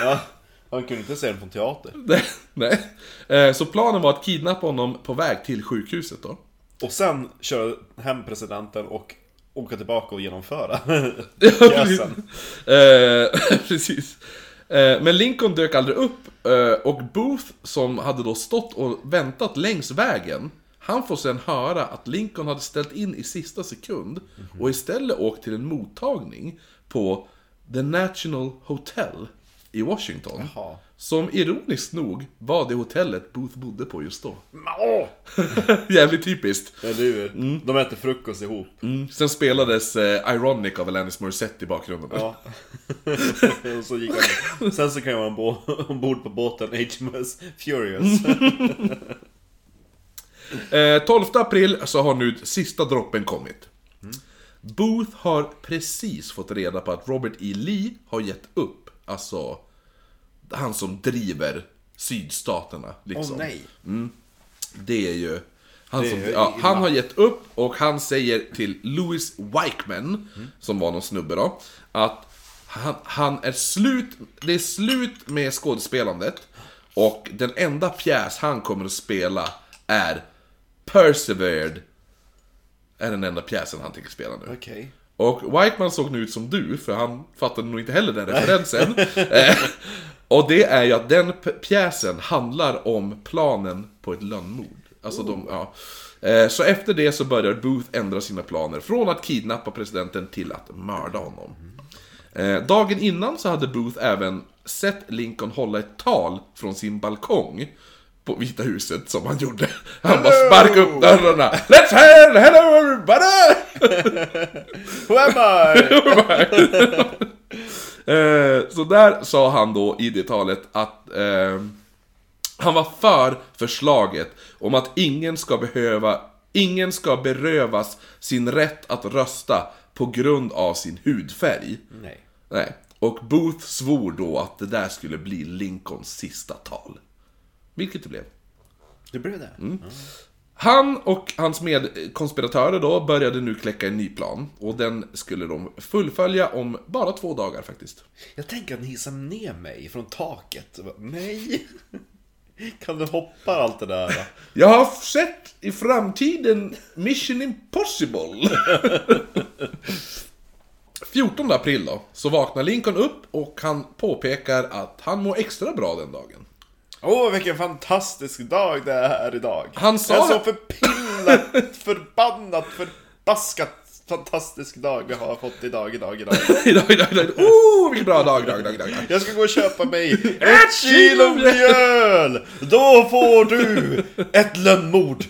Ja, han kunde inte se den på teater. <laughs> Nej, Nej. Eh, så planen var att kidnappa honom på väg till sjukhuset då. Och sen köra hem presidenten och åka tillbaka och genomföra pjäsen. Eh, precis. Eh, men Lincoln dök aldrig upp eh, och Booth som hade då stått och väntat längs vägen han får sen höra att Lincoln hade ställt in i sista sekund och istället åkt till en mottagning på The National Hotel i Washington. Jaha. Som ironiskt nog var det hotellet Booth bodde på just då. Åh! <laughs> Jävligt typiskt. Ja, du, de äter frukost ihop. Mm. Sen spelades eh, Ironic av Alanis Morissette i bakgrunden. Ja. <laughs> och så gick han. Sen så kan jag vara ombord, på båten HMS Furious. <laughs> Eh, 12 april så har nu sista droppen kommit. Booth har precis fått reda på att Robert E. Lee har gett upp. Alltså, han som driver sydstaterna. Liksom. nej. Det är ju... Han, som, ja, han har gett upp och han säger till Louis Weichman, som var någon snubbe då, att han, han är slut, det är slut med skådespelandet och den enda pjäs han kommer att spela är Persevered. Är den enda pjäsen han tänker spela nu. Okej. Och Whiteman såg nu ut som du, för han fattade nog inte heller den referensen. <laughs> Och det är ju att den pjäsen handlar om planen på ett lönnmord. Alltså de, ja. Eh, Så efter det så börjar Booth ändra sina planer från att kidnappa presidenten till att mörda honom. Eh, Dagen innan så hade Booth även sett Lincoln hålla ett tal från sin balkong på Vita huset som han gjorde. Han bara sparkade upp dörrarna. Let's have hello everybody! <laughs> Who am I? <laughs> Eh, så där sa han då i det talet att eh, han var för förslaget om att ingen ska behöva, ingen ska berövas sin rätt att rösta på grund av sin hudfärg. Nej. Nej. Och Booth svor då att det där skulle bli Lincolns sista tal. Vilket det blev. Det blev det? Mm. Han och hans medkonspiratörer då började nu kläcka en ny plan. Och den skulle de fullfölja om bara två dagar faktiskt. Jag tänker att ni hissar ner mig från taket. Bara, Nej! <laughs> Kan du hoppa allt det där? Jag har sett i framtiden Mission Impossible. <laughs> 14 april då, så vaknar Lincoln upp och han påpekar att han mår extra bra den dagen. Åh, vilken fantastisk dag det är här idag. Han sa- Jag är så förpillat, <laughs> förbannat, förbaskat fantastisk dag vi har fått idag, idag, idag. <laughs> idag, idag, idag. Oh, vilken bra dag, dag, dag, dag. Jag ska gå och köpa mig <laughs> ett kilo mjöl! Då får du ett lönnmord!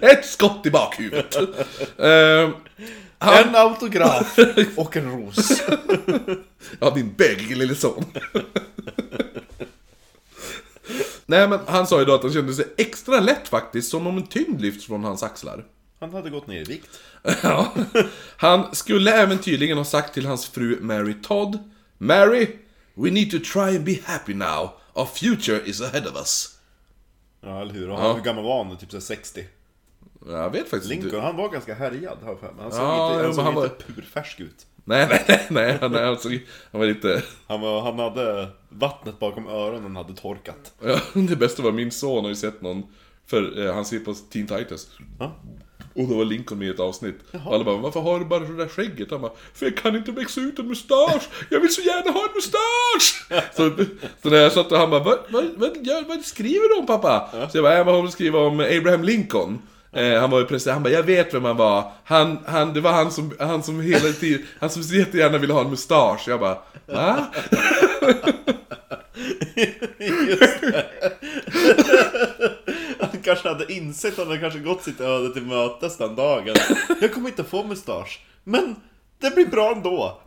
Ett skott i bakhuvudet. uh, han, En autograf och en ros. ja, din bögige lille son. Nej men han sa ju då att han kände sig extra lätt faktiskt, som om en tyngd lyfts från hans axlar. Han hade gått ner i vikt. <laughs> Ja. Han skulle även tydligen ha sagt till hans fru Mary Todd Mary, we need to try and be happy now. Our future is ahead of us. Ja, eller hur? Och han, Hur gammal var han? Typ så här 60? Jag vet faktiskt Lincoln, inte. han var ganska härjad har jag för mig. Han såg Ja, inte, ja, han men såg han inte purfärsk ut. Nej, nej, nej, nej, han, alltså, han var lite... Han, var, han hade vattnet bakom öronen hade torkat. Ja, <laughs> det bästa var min son har ju sett någon, för eh, han ser på Teen Titans. Ja. Och då var Lincoln med i ett avsnitt. Och alla bara, varför har du bara det där skägget? Han bara, för jag kan inte växa ut en mustasch! Jag vill så gärna ha en mustasch! så, så när jag satt och han bara, vad, vad, vad, vad skriver du om pappa? Så jag bara, jag håller skriva om Abraham Lincoln. Eh, han var ju president, han bara 'Jag vet vem han var' han, han, Det var han som, han som hela tiden, han som så jättegärna ville ha en mustasch Jag bara 'Va?' Han kanske hade insett, han hade kanske gått sitt öde till mötes den dagen. Jag kommer inte få mustasch. Men det blir bra ändå.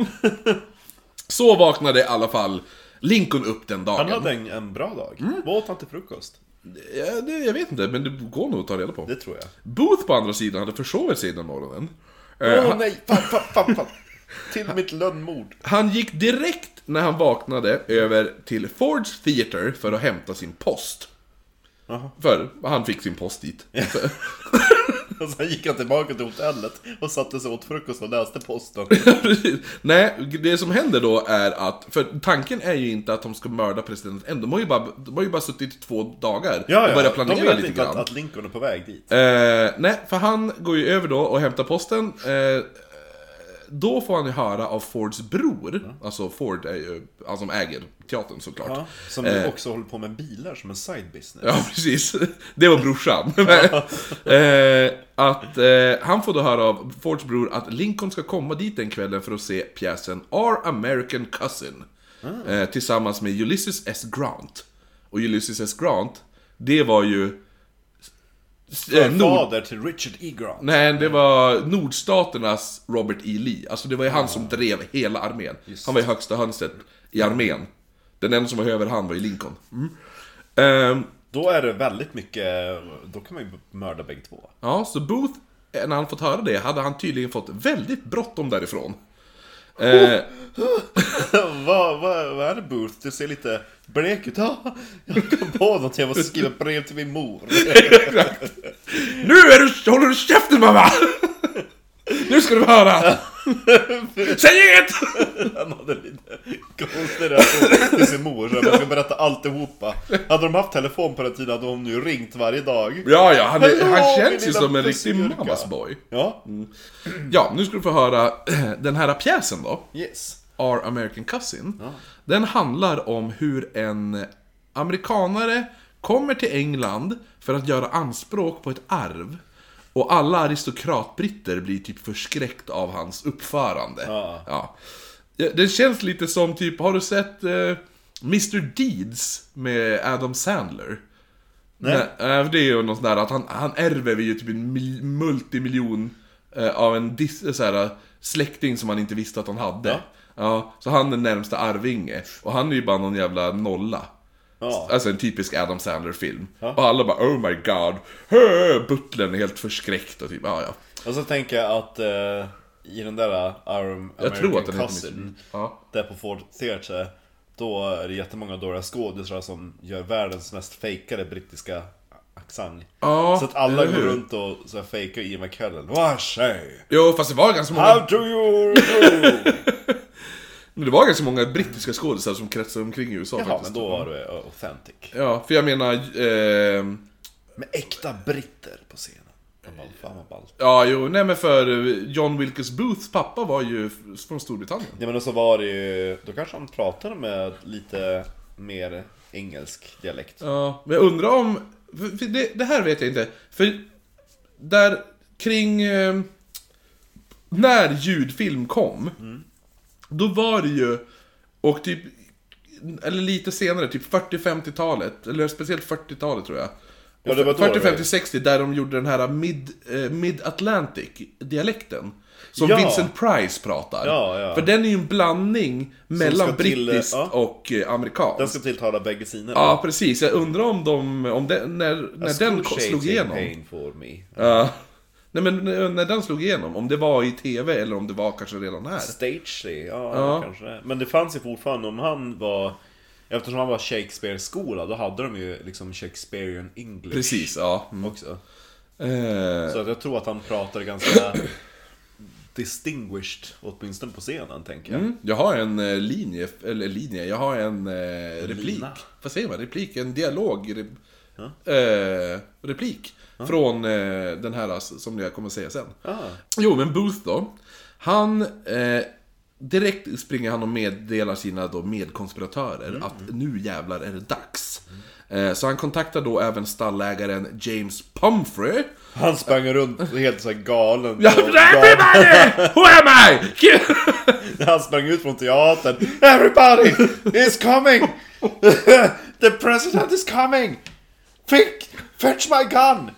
Så vaknade i alla fall Lincoln upp den dagen Han hade en, en bra dag. Vad åt han till frukost? Ja, det, jag vet inte, men det går nog att ta reda på. Det tror jag. Booth på andra sidan hade försovit sig den morgonen. Åh Eh, han, nej, fan, fan, fan, fan. <laughs> Till mitt lönnmord. han gick direkt när han vaknade över till Fords Theater för att hämta sin post. Jaha. För han fick sin post dit. <laughs> Och sen gick han tillbaka till hotellet och satte sig åt frukost och läste posten. <laughs> Nej, det som händer då är att, för tanken är ju inte att de ska mörda presidenten de har ju bara, de har ju bara suttit i två dagar och börjat planera de vet lite inte grann. att, att Lincoln är på väg dit. Eh, nej, för han går ju över då och hämtar posten. Eh, då får han ju höra av Fords bror, alltså Ford är ju han som äger teatern såklart. Ja, som nu också håller på med bilar som en side business. Ja, precis. Det var brorsan. <laughs> <laughs> eh, att eh, han får då höra av Fords bror att Lincoln ska komma dit den kvällen för att se pjäsen Our American Cousin. Eh, tillsammans med Ulysses S. Grant. Och Ulysses S. Grant, det var ju... eh, Nord- till Richard E. Grant. Nej, det var nordstaternas Robert E. Lee. Alltså det var ju han som drev hela armén. Han var ju högsta hönset i armén. Den enda som var överhand var ju Lincoln. Mm. Ehm, Då är det väldigt mycket, då kan man ju mörda bägge två. ja, så Booth, eh, när han fått höra det, hade han tydligen fått väldigt bråttom därifrån. Eh, <laughs> vad, vad, vad är det Booth? Du ser lite blek ut. <laughs> Ja, jag kom på något, jag måste skriva brev till min mor. <laughs> nu är du, håller du käften mamma! Nu ska du få höra! <laughs> Säg inget! Han hade lite konstig relation till sin mor, så jag ska berätta alltihopa. Hade de haft telefon på den tiden hade hon ju ringt varje dag. Ja, ja, han, är, han känns ju som en riktig mammas boy. Ja, Ja, nu ska du få höra <clears throat> den här pjäsen då. yes. Our American Cousin. Den handlar om hur en amerikanare kommer till England för att göra anspråk på ett arv. Och alla aristokratbritter blir typ förskräckt av hans uppförande. Ja. Ja. Det känns lite som typ, har du sett eh, Mr Deeds med Adam Sandler? Nej. Nej, det är ju något sånt där att han, han ärver ju typ en mil, multimiljon eh, av en dis, så här, släkting som han inte visste att han hade. Ja. Ja, så han är närmsta arvinge. Och han är ju bara någon jävla nolla. Ja. Alltså en typisk Adam Sandler-film. Ja. Och alla bara oh my god. Hö! Butlern är helt förskräckt och typ, ja ja. Och så tänker jag att eh, i den där Our American Jag heter Cousin. Ja. där på Ford Theatre, då är det jättemånga dåliga skådisar som gör världens mest fejkade brittiska accent. Ja, Så att alla går runt och så här fejkar Ian McKellen. Vad säger Jo, fast det var ganska många... How do you do? <laughs> Men det var ganska många brittiska skådisar som kretsade omkring i USA Jaha, faktiskt. men då var det authentic. Ja, för jag menar... Eh, Med äkta britter på scenen. Vad- Fan vad ballt. ja, jo, nej men för John Wilkes Booths pappa var ju från Storbritannien. Ja men då så var det ju, då kanske han pratade med lite mer engelsk dialekt. Ja, men jag undrar om... Det, det här vet jag inte. För där kring... Eh, när ljudfilm kom, då var det ju... Och typ... Eller lite senare, typ 40-50-talet, eller speciellt 40-talet tror jag. Ja, det var då det var- 40-50-60, där de gjorde den här mid, eh, mid-Atlantic-dialekten. Som Ja. Vincent Price pratar. Ja, ja. För den är ju en blandning mellan ska till, eh, brittiskt och eh, amerikanskt. Den ska tilltala bägge sidor. Ja, precis. Jag undrar om de, om den, när, när den slog igenom. pain for me. Ja. Nej men när när den slog igenom, om det var i TV eller om det var kanske redan här. Stage ja, Ja. kanske det. Men det fanns ju fortfarande, om han var... Eftersom han var Shakespeare-skola, då hade de ju liksom Shakespearean English Precis, ja. Mm. också. Eh, Så att jag tror att han pratar ganska <clears throat> distinguished, åtminstone på scenen, tänker jag. mm, jag har en eh, linje, eller linje, jag har en eh, replik. lina. Vad säger man? Replik? En dialog? Re, eh, replik. Från eh, den här alltså, som jag kommer säga sen. Ah. Jo, men Booth då. Han... Eh, direkt springer han och meddelar sina då medkonspiratörer att nu jävlar är det dags. Eh, så han kontaktar då även stallägaren James Pumphrey. Han sprang runt helt så galen. Ja, everybody! Who am I? <laughs> Han sprang ut från teatern. Everybody is coming! <laughs> The president is coming! Quick! Fetch my gun!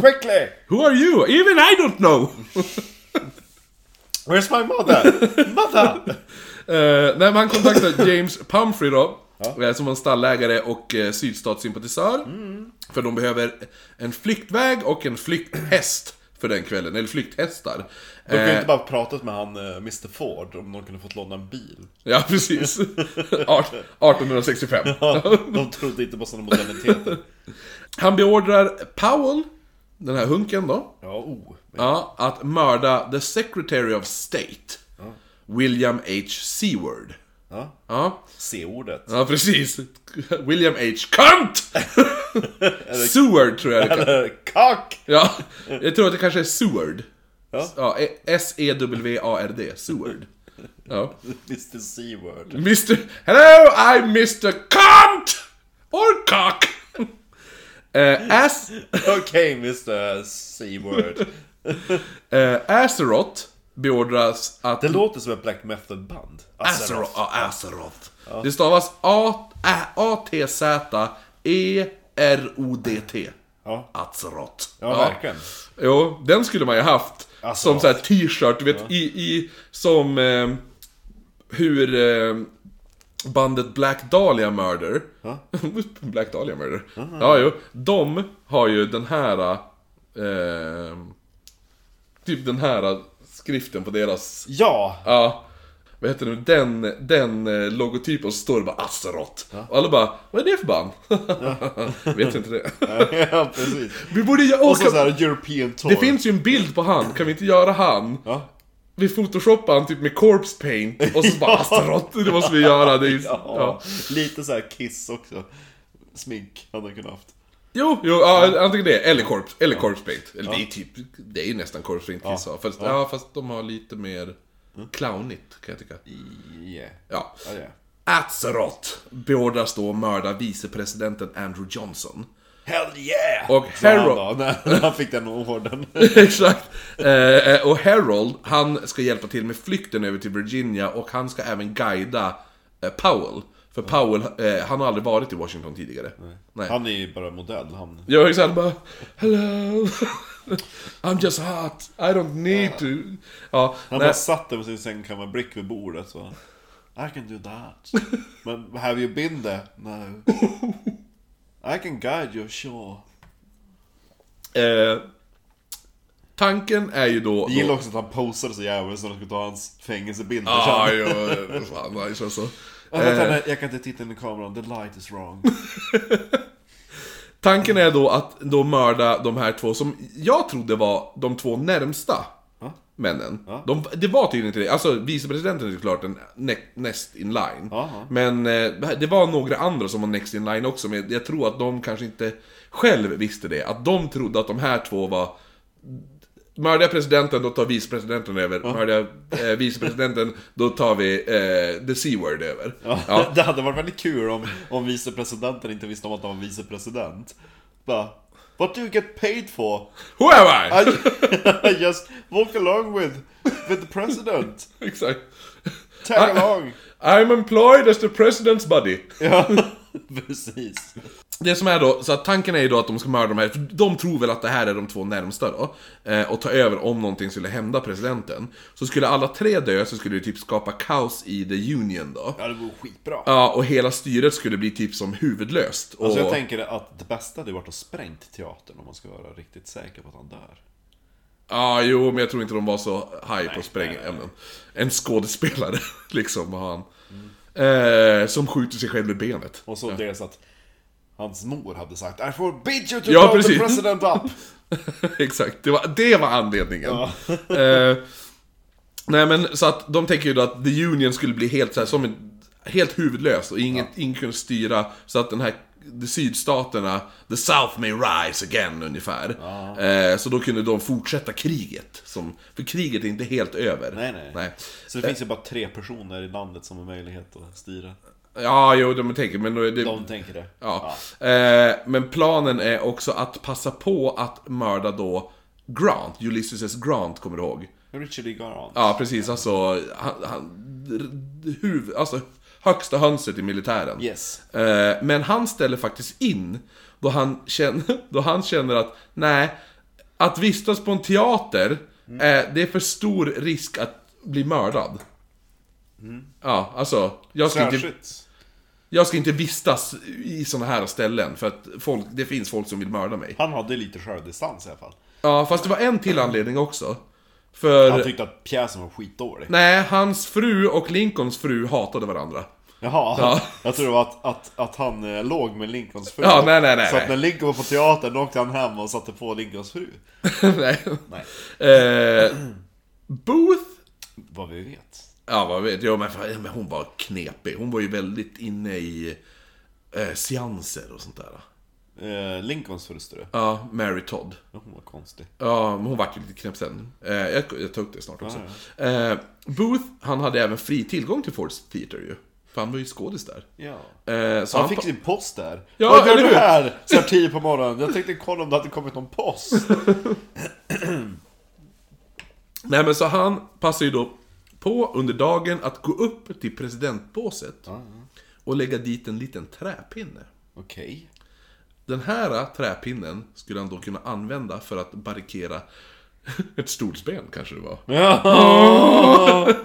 Quickly! Who are you? Even I don't know! Where's my mother? Mother! <laughs> Nej, men han kontaktar James Pumphrey då. eh, Som var en stallägare och eh, sydstatssympatisör. För de behöver en flyktväg och en flykthäst för den kvällen. Eller flykthästar. De kunde Eh, inte bara pratat med han eh, Mr Ford om de kunde fått låna en bil. Ja, precis. <laughs> Art- 1865. De trodde inte på sådana moderniteter. <laughs> Han beordrar Powell, den här hunken då, Ja, oh. ja, att mörda the Secretary of State, William H. Seward. Ja. Ja, C-ordet. ja precis. William H. Cunt! Seward tror jag det kan. Eller cock! Ja, jag tror att det kanske är Seward. Ja. Ja, E- S-E-W-A-R-D, Seward. Ja. Mr C-word. Mr... Hello, I'm Mr. Cunt! Or cock! Eh, as... <laughs> Okej, Mr C-word. Eh, Azeroth beordras att... Det låter som ett Black Method-band. Azeroth. Ja, Azeroth. Det stavas A-T-Z-E-R-O-D-T. Ja. Azeroth. Ja, verkligen. Jo, den skulle man ju haft. Azeroth. Som så här t-shirt, du vet, i, i... Som... Eh, hur... Eh, bandet Black Dahlia Murder. <laughs> Black Dahlia Murder. Ja, jo. De har ju den här... Eh, typ den här skriften på deras... Ja! Ja. Vad heter det nu? Den, den eh, logotypen så står det bara Azeroth. Och alla bara, vad är det för band? <laughs> Vet inte det. <laughs> ja, precis. Vi borde ju Och åka... så såhär European Tour. Det finns ju en bild på han, kan vi inte göra han? Ja. Vi photoshoppar han typ med corpse paint och så bara <laughs> Azeroth, det måste vi göra. Det är, <laughs> Ja. ja. Lite såhär Kiss också. Smink hade han kunnat haft. Jo, jo ja, antingen det, eller corpse, eller corpse paint. Eller det är typ, det är ju nästan corpse paint Kiss har. Fast, ja. fast de har lite mer clownigt kan jag tycka. Yeah. Ja. Ja, yeah. Azeroth beordras då mörda vicepresidenten Andrew Johnson. Hell yeah! Och Sa han Harold- då, när han fick den orden. <laughs> Exakt. Eh, och Harold, han ska hjälpa till med flykten över till Virginia och han ska även guida eh, Powell. För Powell, eh, han har aldrig varit i Washington tidigare. Nej. Han är ju bara modell, han. Jag är såhär bara Hello <laughs> I'm just hot, I don't need to Ja, Han nej, bara satt där med sin sängkammarbrick vid bordet så. I can do that. <laughs> Men have you been there? No. I can guide you, sure. eh, Tanken är ju då... Jag gillar också att han posade så jävligt så de skulle ta hans fängelsebilder Ja, sen. jo, fan nice alltså. Ja, vänta, nej, jag kan inte titta in i kameran, the light is wrong. <laughs> Tanken är då att då mörda de här två som jag trodde var de två närmsta männen. De, det var tydligen inte det. Alltså vicepresidenten är såklart en ne- next in line. Jaha. Men eh, det var några andra som var next in line också, men jag tror att de kanske inte själv visste det. Att de trodde att de här två var Mördar jag presidenten, då tar vicepresidenten över. Mördar jag eh, vicepresidenten, då tar vi eh, the C-word över. Ja, <laughs> Det hade varit väldigt kul om, om vicepresidenten inte visste om att han var vicepresident. Bara, What do you get paid for? Who am I? I, I <laughs> <laughs> just walk along with, with the president. Exakt. Tag along. I'm employed as the president's buddy. Ja, <laughs> <laughs> precis. Det som är då, så att tanken är ju då att de ska mörda de här, för de tror väl att det här är de två närmsta då. Eh, och ta över om någonting skulle hända presidenten. Så skulle alla tre dö så skulle det typ skapa kaos i the Union då. Ja, det vore skitbra. Ja, och hela styret skulle bli typ som huvudlöst. Och, Alltså jag tänker att det bästa hade varit att sprängt teatern om man ska vara riktigt säker på att han dör. Ja, jo, men jag tror inte de var så high på nej, sprängämnen. En skådespelare, <laughs> liksom, var han. Eh, som skjuter sig själv i benet. Och så dels att hans mor hade sagt I forbid you to Ja, blow precis. the president up! <laughs> Exakt, det var, det var anledningen. <laughs> Eh, nej men så att de tänker ju då att The Union skulle bli helt så här, som en, helt huvudlös och inget, ingen kunde styra så att den här de sydstaterna, the South may rise again ungefär. Eh, så då kunde de fortsätta kriget. Som, för kriget är inte helt över. Nej, nej. nej. Så det finns ju bara tre personer i landet som har möjlighet att styra. Ja, jo, de tänker, men det... De tänker det. Ja. Eh, men planen är också att passa på att mörda då Grant, Ulysses S. Grant, kommer du ihåg? Richard E. Grant. Ja, precis. Alltså, han, han, huvud, alltså högsta hönset i militären. Yes. Eh, men han ställer faktiskt in då han, känner, <laughs> då han känner att, nej, att vistas på en teater, eh, det är för stor risk att bli mördad. Ja, alltså, jag ska, inte, Särskilt. jag ska inte vistas i såna här ställen för att folk, det finns folk som vill mörda mig. Han hade lite självdistans i alla fall. Ja, fast det var en till anledning också. För... Han tyckte att pjäsen var skitdålig. Nej, hans fru och Lincolns fru hatade varandra. Jaha, Ja. jag tror det var att, att, att han eh, låg med Lincolns fru. Ja, nej, nej, nej, Så att när Lincoln var på teatern, då åkte han hem och satte på Lincolns fru. <laughs> Nej. Nej. Eh, Booth? Vad vi vet. Ja, vad vet jag, men hon var knepig. Hon var ju väldigt inne i eh, seanser och sånt där. Eh, Lincolns hustru. Ja, Mary Todd. Hon var konstig. Ja, men hon vart ju lite knäpp sen. Eh, jag, jag tar upp det snart också. Eh, Booth, han hade även fri tillgång till Ford's Theater ju. För han var ju skådis där. Ja. Eh, så Han han fick sin post där. Ja, Vad gör du här? Så tio på morgonen. Jag tänkte kolla om det hade kommit någon post. <clears throat> Nej men så han passar ju då på under dagen att gå upp till presidentbåset. Och lägga dit en liten träpinne. Okej. Den här träpinnen skulle han då kunna använda för att barrikera ett stolsben kanske det var. Ja. <laughs>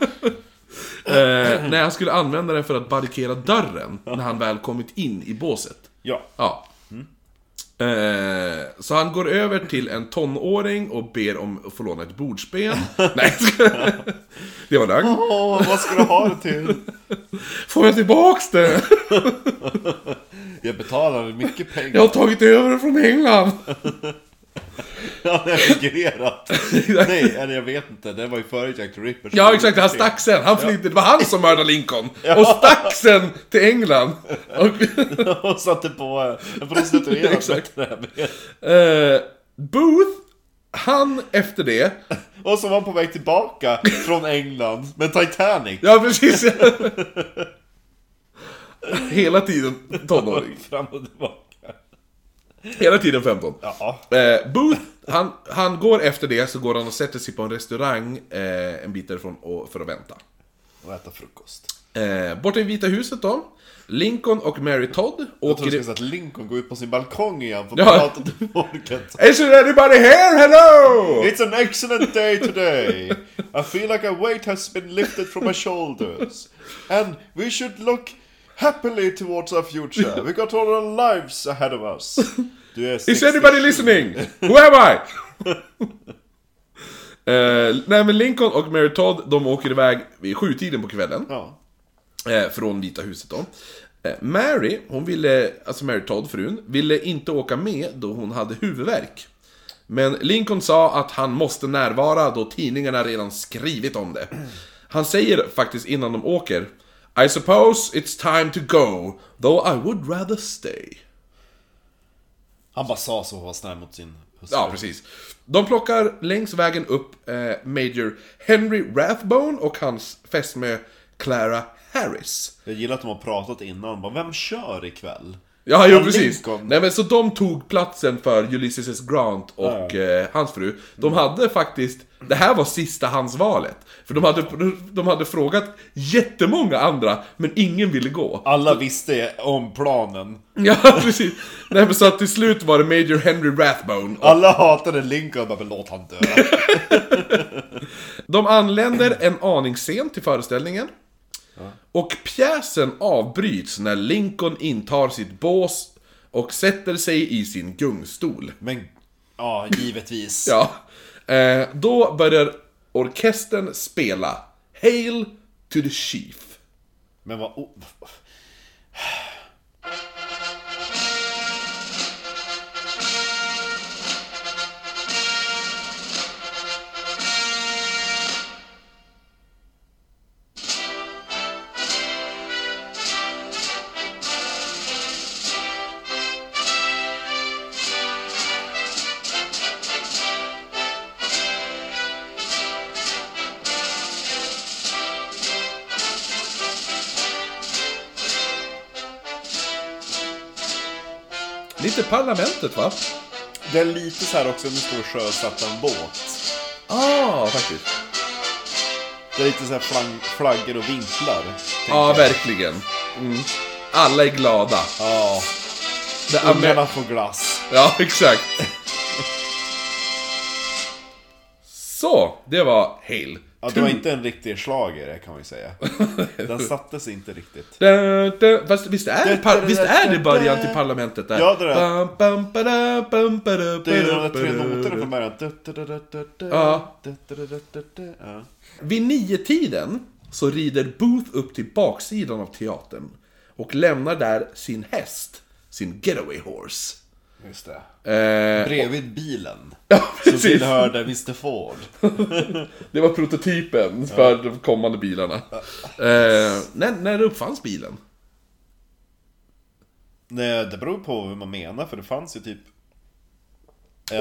Eh, nej, han skulle använda den för att barrikera dörren när han väl kommit in i båset. ja. Ja. Eh, så han går över till en tonåring och ber om att få låna ett bordsben. <laughs> nej, <laughs> det var lögn. Åh, vad ska du ha det till? <laughs> Får jag tillbaks det? Jag betalar mycket pengar. Jag har tagit över det från England. <laughs> Han har emigrerat. <laughs> Nej, eller jag vet inte. Det var ju före Jack the Ripper. Ja, exakt. Han stack sen. Han flydde. Det var han som mördade Lincoln. <laughs> Och stack sen till England. Och, Och satte på en prostituerad Exakt. eh, Booth, han efter det... Och så var han på väg tillbaka från England med Titanic. Ja, precis. Hela tiden tonåring. Fram och tillbaka. Hela tiden 15. Ja. Eh, Booth, han, han går efter det så går han och sätter sig på en restaurang eh, en bit därifrån och, för att vänta. Och äta frukost. Eh, borta i Vita huset då. Lincoln och Mary Todd Jag åker... tror du skulle säga att Lincoln går ut på sin balkong igen för Ja. att prata till folket. <laughs> Isn't anybody here? Hello! It's an excellent day today. I feel like a weight has been lifted from my shoulders. And we should look happily towards our future. <laughs> We got all our lives ahead of us. Du är Is 60. anybody listening? Who am I? <laughs> eh, nej men Lincoln och Mary Todd, de åker iväg vid sjutiden på kvällen. Ja. Eh, från Vita huset då. Eh, Mary, hon ville, alltså Mary Todd, frun, ville inte åka med då hon hade huvudvärk. Men Lincoln sa att han måste närvara då tidningarna redan skrivit om det. Han säger faktiskt innan de åker I suppose it's time to go, though I would rather stay. Han bara sa så och var snäll mot sin hustru. Ja, precis. De plockar längs vägen upp eh, Major Henry Rathbone och hans fästmö Clara Harris. Jag gillar att de har pratat innan. Bara, Vem kör ikväll? Ja, jo Ja, precis. Lincoln. Nej men så de tog platsen för Ulysses S. Grant och eh, hans fru. De hade faktiskt, det här var sista hans valet. För de hade, de hade frågat jättemånga andra, men ingen ville gå. Alla visste om planen. Ja, <laughs> precis. Nej men så att till slut var det Major Henry Rathbone. Och Alla hatade Lincoln, bara, men låt han dö. <laughs> de anländer en aning sent till föreställningen. Och pjäsen avbryts när Lincoln intar sitt bås och sätter sig i sin gungstol. Men, ja, givetvis. <laughs> Ja. Eh, då börjar orkestern spela Hail to the Chief. Men vad... Oh. Parlamentet va? Det är lite så här också, nu står och sjösätta en båt. Ah, faktiskt. Det är lite så här flang, flaggor och vinklar. Ja, jag. verkligen. Mm. Alla är glada. Ja. Ungarna får glass. Ja, <laughs> exakt. Så, det var Hail. Ja, det var inte en riktig schlager kan man ju säga. Den <laughs> satte sig inte riktigt. Da, da, fast visst är, det par, visst är det början till parlamentet där? Ja, det är det. Bam, bam, bada, bam, bada, Det är ju de där tre noterna från början. Ja. Ja. Vid nio tiden så rider Booth upp till baksidan av teatern och lämnar där sin häst, sin getaway horse. Just det. Eh, Bredvid bilen. <laughs> ja, Som precis. tillhörde Mr Ford. <laughs> Det var prototypen för de kommande bilarna. Eh, när, när uppfanns bilen? Nej, det beror på hur man menar, för det fanns ju typ...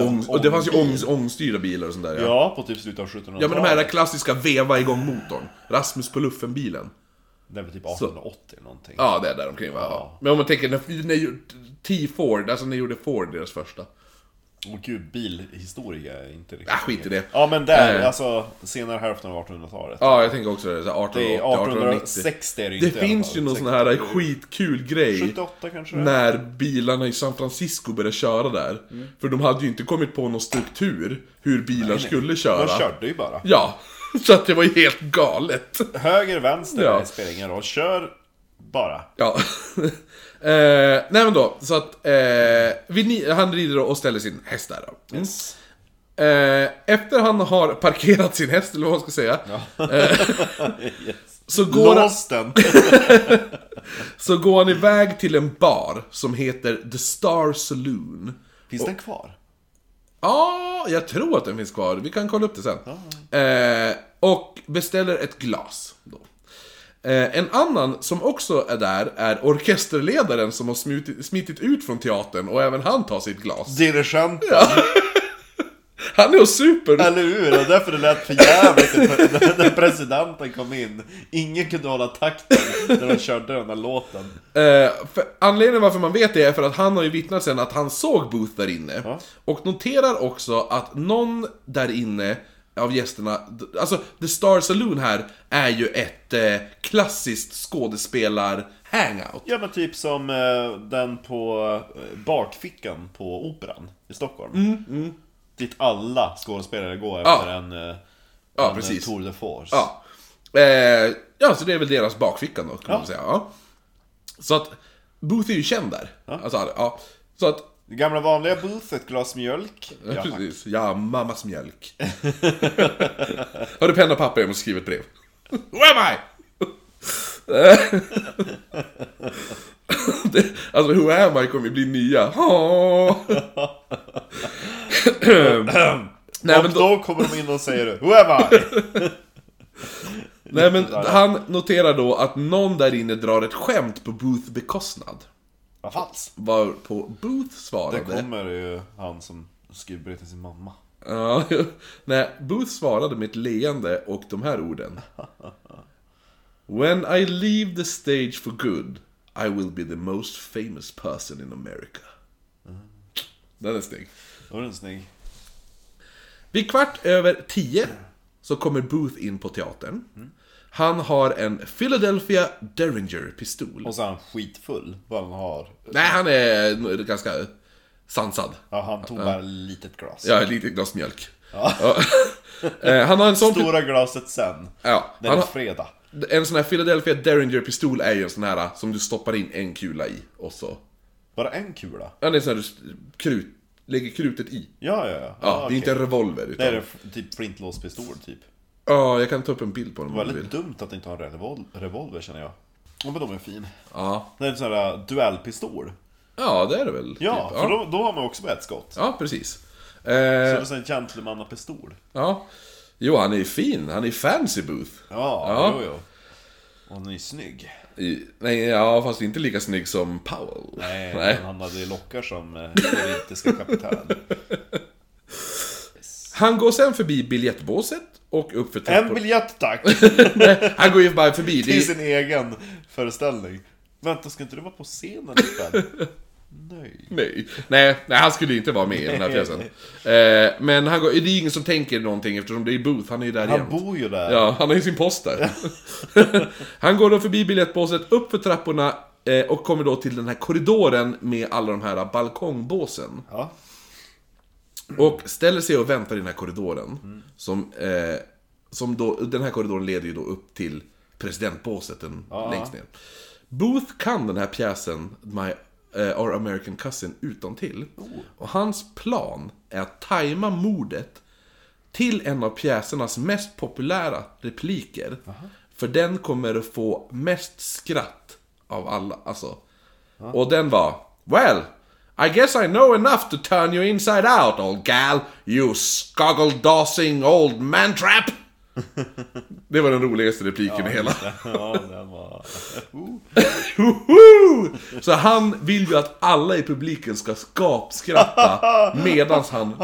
Ång, och det fanns ju ång, ångstyrda bilar och sånt där. Ja. Ja, på typ slutet av 1700-talet. ja, men de här klassiska veva igång motorn. Rasmus på luffen-bilen. Det är väl typ 1880 eller någonting. Ja, det är där omkring va? Ja. Men om man tänker när, när T-Ford, alltså när gjorde Ford deras första? Åh gud, bilhistoria är inte riktigt... Ah, skit i det. Ja, men där, Eh. alltså senare hälften av 1800-talet. Ja, jag tänker också det. så här 1880, Det är 1890. 1860 är det Det inte alla finns ju någon 60. sån här skitkul grej. 78 kanske det är. När bilarna i San Francisco började köra där. För de hade ju inte kommit på någon struktur hur bilar skulle köra. De körde ju bara. Ja, <laughs> så att det var ju helt galet. Höger, vänster, Ja. det spelar ingen roll. Kör bara. Ja. <laughs> eh, nej men då, så att eh, vi, han rider och ställer sin häst där då. Yes. Eh, efter han har parkerat sin häst, eller vad man ska säga. yes. <laughs> Så går, han, så går han iväg till en bar som heter The Star Saloon. Finns den kvar? Ja, jag tror att den finns kvar. Vi kan kolla upp det sen. Eh, och beställer ett glas. Då. Eh, en annan som också är där är orkesterledaren som har smitit ut från teatern och även han tar sitt glas. Dirigenten. <laughs> Han är och super! Eller hur? Och därför det lät för jävligt när- presidenten kom in. Ingen kunde hålla takten när de körde den där låten. Eh, för anledningen varför man vet det är för att han har ju vittnat sen att han såg Booth där inne. Ja. Och noterar också att någon där inne av gästerna, alltså The Star Saloon här är ju ett eh, klassiskt skådespelar-hangout. Ja men typ som eh, den på eh, bakfickan på Operan i Stockholm. Dit alla skådespelare går Ja. efter en, eh, Ja, en precis. Tour de Force. Ja. Eh, ja, så det är väl deras bakfickan då, kan man Ja. säga. Ja. Så att Booth är ju känd där. Alltså, ja. Så att Det gamla vanliga Booth, ett glas mjölk. Ja, Ja, precis. Ja, mammas mjölk. <laughs> Har du penna och papper? Jag måste skriva ett brev. <laughs> Who am I? <laughs> det, alltså, who am I kommer bli nya. Nej, och men då- då... kommer de in och säger Who am I? Nej men han noterar då att någon där inne drar ett skämt på Booth bekostnad. Vad falskt. Varpå Booth Det svarade... kommer ju han som skriver till sin mamma. Ja, <laughs> nej, Booth svarade med ett leende och de här orden. <laughs> When I leave the stage for good, I will be the most famous person in America. Den är snygg. Är den snygg. Vid kvart över tio så kommer Booth in på teatern. Han har en Philadelphia Derringer-pistol. Och så är han skitfull. Vad han har. Nej, han är ganska sansad. Ja, han tog bara ett litet glas. Ja, ett litet glas mjölk. Ja. <laughs> Eh, han har en sån... Stora glaset sen. Ja, Den han är fredag. En sån här Philadelphia Derringer-pistol är ju en sån här som du stoppar in en kula i och så... Bara en kula? Ja, det är sån här du krut, lägger krutet i. Ja, ja, ja. Ja, det är inte en revolver utan... är det f- typ flintlåspistol typ. Ja, jag kan ta upp en bild på den om du vill. väldigt dumt att inte ha en revol revolver känner jag. Ja men de är fin. Ja. Det är en sån här uh, duellpistol. ja, det är det väl. Ja, typ. för då, då har man också med ett skott. Ja, precis. Så det är Eh, en gentlemannapistol. ja. Jo, han är ju fin. Han är fancy Booth. Ja, Ja. jo jo. Och han är snygg. I, nej, ja, fast inte lika snygg som Powell. Nej, Nej. men han hade ju lockar som eh, korintiska kapitän. Han går sen förbi biljettbåset och upp för En trappor. biljett tack! <laughs> Han går ju bara förbi. Till sin egen föreställning. Vänta, ska inte du vara på scenen ikväll? Nej. nej, nej, nej, han skulle inte vara med i den här pjäsen. Eh, men han går, det är ju ingen som tänker någonting eftersom det är Booth, han är ju där Han jämt. bor ju där. Ja, han har ju sin post där. <laughs> han går då förbi biljettbåset, upp för trapporna eh, och kommer då till den här korridoren med alla de här balkongbåsen. Ja. Och ställer sig och väntar i den här korridoren. Som, eh, som då, den här korridoren leder ju då upp till presidentbåset den längst ner. Booth kan den här pjäsen, My eh, Our American Cousin, utan till. Och hans plan är att tajma mordet till en av pjäsernas mest populära repliker. För den kommer att få mest skratt av alla. Alltså. Och den var Well, I guess I know enough to turn you inside out, old gal, you skoggle-dossing old man-trap! Det var den roligaste repliken i hela. Ja, den var... Så han vill ju att alla i publiken ska skapskratta medans han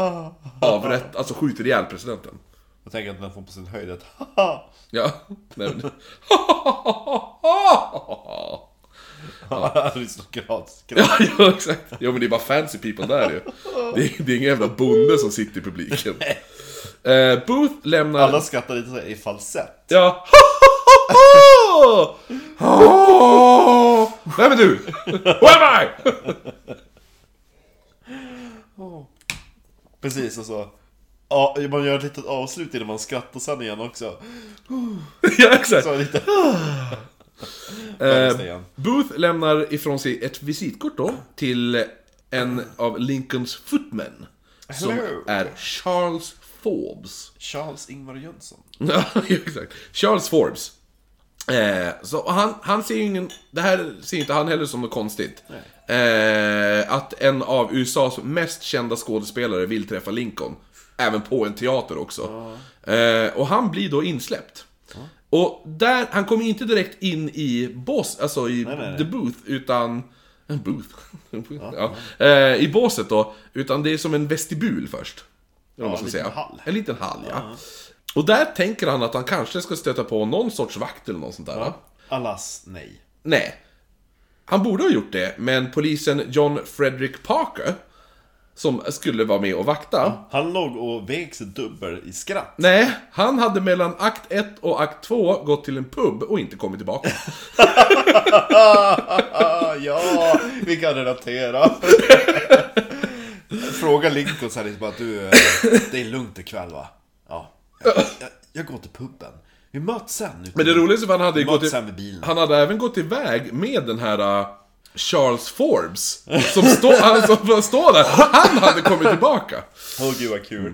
avrätt, alltså skjuter ihjäl presidenten. Jag tänker att den får på sin höjd ett <laughs> Ja. Nej, men... Det är så gratis. Ja, ja, exakt. Ja, men det är bara fancy people där ju. Det är, det är ingen jävla bonde som sitter i publiken. Eh, Booth lämnar... Alla skrattar lite såhär i falsett. Ja. <laughs> Vem är du? Who am I? <laughs> Precis, och så... Ja, man gör ett litet avslut innan man skrattar sen igen också. <laughs> ja, exakt. Så lite... Eh. Booth lämnar ifrån sig ett visitkort då till en av Lincolns footmen. Som Hello. är Charles Forbes. Charles Ingvar Jönsson. <laughs> Ja, exakt. Charles Forbes. Eh, så han, han ser ju ingen... Det här ser inte han heller som något konstigt. Eh, att en av USAs mest kända skådespelare vill träffa Lincoln. Även på en teater också. Eh, och han blir då insläppt. Och där, han kommer inte direkt in i boss, alltså i nej, nej. the booth, utan... En booth? <laughs> ja. Eh, I båset då, utan det är som en vestibul först. Eller vad man en ska liten säga. hall. En liten hall, ja. Och där tänker han att han kanske ska stöta på någon sorts vakt eller något sånt där. Alas, nej. Nej. Han borde ha gjort det, men polisen John Frederick Parker, som skulle vara med och vakta, Han låg och vek sig dubbel i skratt. nej, han hade mellan akt 1 och akt 2 gått till en pub och inte kommit tillbaka. <laughs> Ja, vi kan relatera. <laughs> Fråga Lincoln så här liksom bara, du, eh, det är lugnt ikväll va? Ja. Jag, jag, jag går till puben. Vi möts sen. ute. Men det roligaste var att han hade gått i. Han hade även gått iväg med den här uh, Charles Forbes, som, stå, <laughs> han, som står där. Han hade kommit tillbaka. Åh gud vad kul.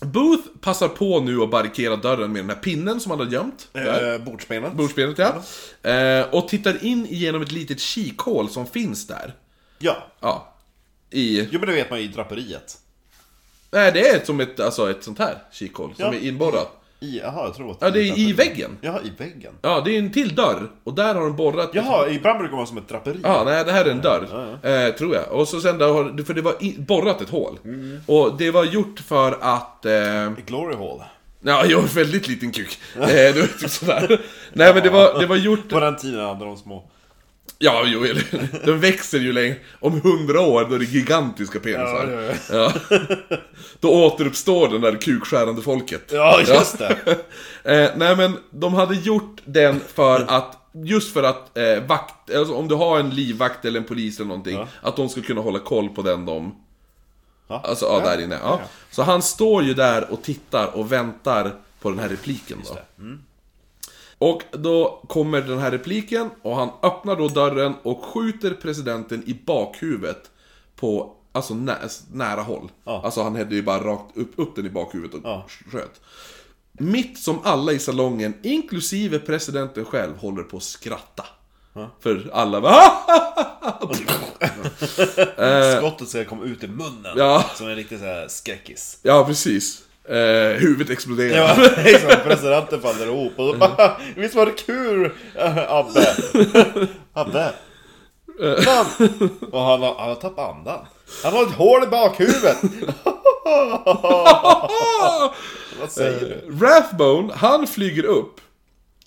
Booth passar på nu att barrikera dörren med den här pinnen som han hade gömt. Eh, bordsbenet. Bordsbenet ja. Eh, och tittar in genom ett litet kikhål som finns där. Ja. Ja. I... Jo men det vet man ju i draperiet. Nej, det är som ett, alltså ett sånt här kikhål som Ja. är inborrat. I, jaha, jag tror att... Ja, det är i väggen. Jaha, i väggen? Ja, det är en till dörr. Och där har de borrat... Jaha, ibland brukar det vara som ett draperi. Ja, nej det här är en dörr. Eh, tror jag. Och så sen där har, för det var i, borrat ett hål. Och det var gjort för att... Eh, Glory Hall. ja, jag har väldigt liten kuk. Eh, det var typ sådär. Nej men det var, det var gjort... På den tiden hade de små... Ja, jo, den växer ju längre. Om hundra år, då är det gigantiska penisar. Ja, ja, Ja. Då återuppstår den där kukskärande folket. Ja, just det. <laughs> Eh, nej men, de hade gjort den för att, just för att eh, vakt, alltså om du har en livvakt eller en polis eller någonting, Ja. att de ska kunna hålla koll på den de... Ja. Alltså, ja, där inne. Ja. Ja. Så han står ju där och tittar och väntar på den här repliken då. Mm. Och då kommer den här repliken och han öppnar då dörren och skjuter presidenten i bakhuvudet på, alltså nä, nära håll. Ja. Alltså han hade ju bara rakt upp, upp den i bakhuvudet och Ja. sköt. Mitt som alla i salongen, inklusive presidenten själv, håller på att skratta. För alla bara <laughs> <laughs> Skottet ska komma ut i munnen. Ja. Som en riktig såhär skräckis. Ja, precis. Eh, huvudet exploderar. Ja, <laughs> liksom, presidenten faller ihop och så bara, <laughs> Visst var det kul äh, Abbe? <laughs> Abbe? Man. Och han har, han har tappat andan. Han har ett hål i bakhuvudet. Vad säger du? Rathbone, han flyger upp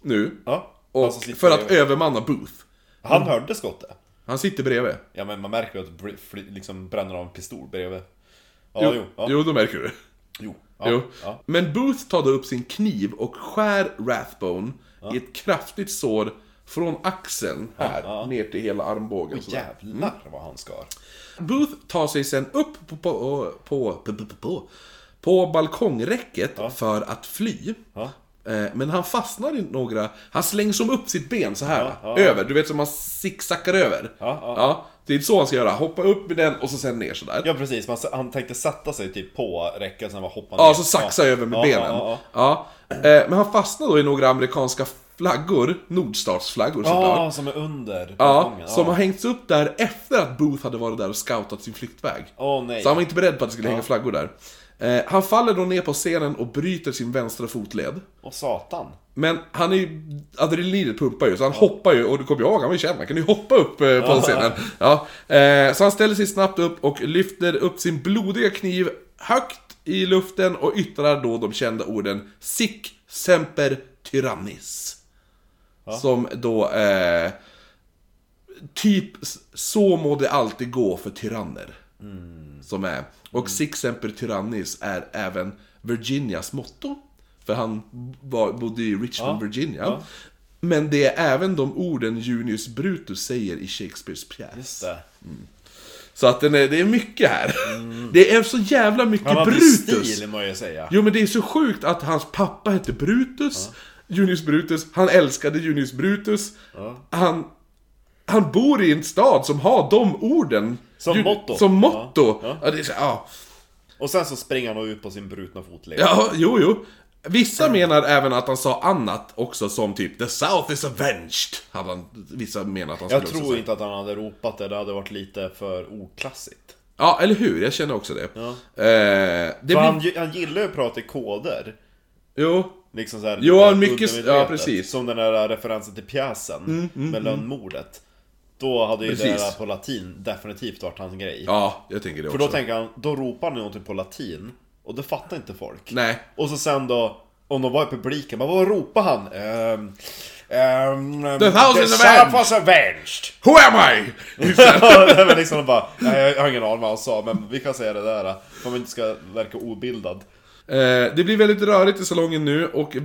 nu. Ja, Och som sitter för att bredvid. övermanna Booth. Han hörde skottet. Han sitter bredvid. Ja men man märker ju att br- fly- liksom bränner av en pistol bredvid. Ja, Jo, jo. Ja. jo då märker du det. Jo. Jo. Ja. Men Booth tar då upp sin kniv och skär Rathbone i ett kraftigt sår från axeln här, Ja. ner till hela armbågen. sådär. Jävlar vad han skar. Booth tar sig sen upp på, på, på, på, på, på, på balkongräcket för att fly. Eh, Men han fastnar i några... Han slänger som upp sitt ben så här Ja, ja. över. Du vet som man zigzaggar över. Ja, det är så han ska göra. Hoppa upp med den och så sen ner sådär. Ja precis, man, han tänkte sätta sig typ på räcket, sen bara hoppa ner. Ja, så saxa över med benen. Ja. Eh, Men han fastnar då i några amerikanska flaggor, nordstatsflaggor såklart. ja som är under Ja, som har hängts upp där efter att Booth hade varit där och scoutat sin flyktväg. Åh nej. Så han var inte beredd på att det skulle hänga flaggor där. Eh, han faller då ner på scenen och bryter sin vänstra fotled. Åh satan. Men han är ju, adrenalinet pumpar ju, så han hoppar ju, och du kommer ihåg, han var ju känd, han kan ju hoppa upp eh, på scenen. Ja. Eh, så han ställer sig snabbt upp och lyfter upp sin blodiga kniv högt i luften och yttrar då de kända orden Sic semper tyrannis. Som då, eh, typ så må det alltid gå för tyranner. Som är. Och Sic semper tyrannis är även Virginias motto. För han var, bodde i Richmond, Ja, Virginia. ja. Men det är även de orden Junius Brutus säger i Shakespeares pjäs. Det. Så att den är, det är mycket här. <laughs> Det är så jävla mycket Han Brutus. stil må jag säga. Jo men det är så sjukt att hans pappa hette Brutus, Junius Brutus, han älskade Junius Brutus, han, han bor i en stad som har de orden Som Ju- motto. Som motto! Ja, Ja, det är så, ja. Och sen så springer han ut på sin brutna fotled. ja, jo, jo. Vissa menar även att han sa annat också som typ 'The South is avenged' hade han, Vissa menar att han Jag skulle också tror inte att han hade ropat det, det hade varit lite för oklassigt. Ja, eller hur? Jag känner också det. Ja. Eh, det För blir... han, han gillar ju att prata i koder. Jo. Liksom så här, Jo, mycket- ja, precis. Som den där referensen till pjäsen med lönnmordet. Då hade ju det Precis. där på latin definitivt varit hans grej. Ja, jag tänker det För också. då tänker han, då ropar han någonting på latin. Och det fattar inte folk. Nej. Och så sen då, om de var i publiken, bara, vad ropar han? Ehm, ehm, The thousand the avenged." South was avenged! Who am I? <laughs> Nej, men liksom bara, nej, jag har ingen aning vad han sa, men vi kan säga det där. För att man inte ska verka obildad. Eh, det blir väldigt rörigt i salongen nu och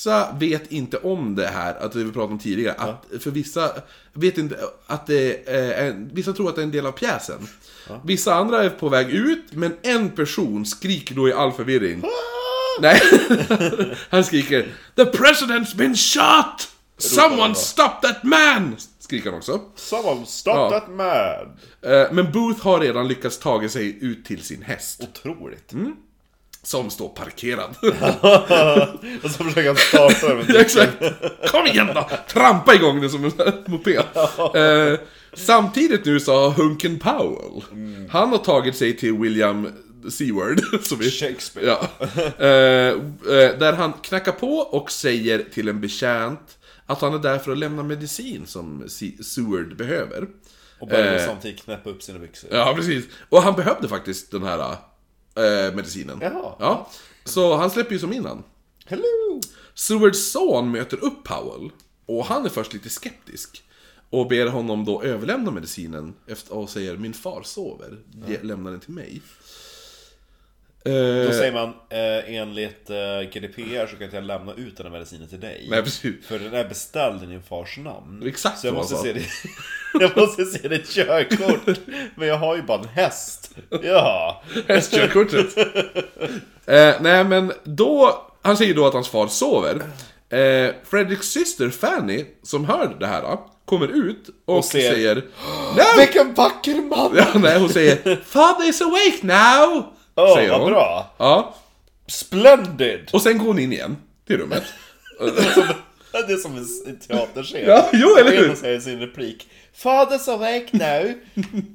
vissa vet inte om det här, att vi pratade om tidigare. Att, för vissa vet inte att det är, vissa tror att det är en del av pjäsen. Vissa andra är på väg ut, men en person skriker då i all förvirring. Nej, <laughs> han skriker The president's been shot! Someone stop that man! Skriker han också. Someone stop Ja. that man! Eh, men Booth har redan lyckats ta sig ut till sin häst. Otroligt. Som står parkerad. <laughs> Och så försöker han starta den Exakt. Kom igen då! Trampa igång den som en moped. Eh, samtidigt nu så har Hunken Powell, han har tagit sig till William C-word. <laughs> som Shakespeare. Ja. Eh, eh, där han knackar på och säger till en betjänt att han är där för att lämna medicin som C- Seward behöver. Och börjar Eh. samtidigt knäppa upp sina byxor. Ja, precis. Och han behövde faktiskt den här eh, medicinen. Jaha. Ja. Så han släpper ju som innan. Hello! Sewards son möter upp Powell. Och han är först lite skeptisk. Och ber honom då överlämna medicinen efter, och säger min far sover. Ge, lämna den till mig. Då Eh, säger man, eh, enligt eh, GDPR så kan inte jag lämna ut den här medicinen till dig. Nej, precis. För den är beställd i din fars namn. Exakt så jag måste, sa. se det, <laughs> jag måste se ditt körkort. Men jag har ju bara en häst. Ja. Hästkörkortet. <laughs> eh, nej men då, han säger då att hans far sover. Eh, Fredriks syster Fanny, som hör det här, kommer ut och, Och ser- säger... <gasps> Nej! Vilken vacker man! Ja, nej, hon säger 'Father is awake now!' Åh, säger vad hon. bra! Ja, Splendid! och sen går hon in igen till rummet. <laughs> Det är som en teaterscen. Ja, jo, eller hur? Och säger sin replik. Father's awake now.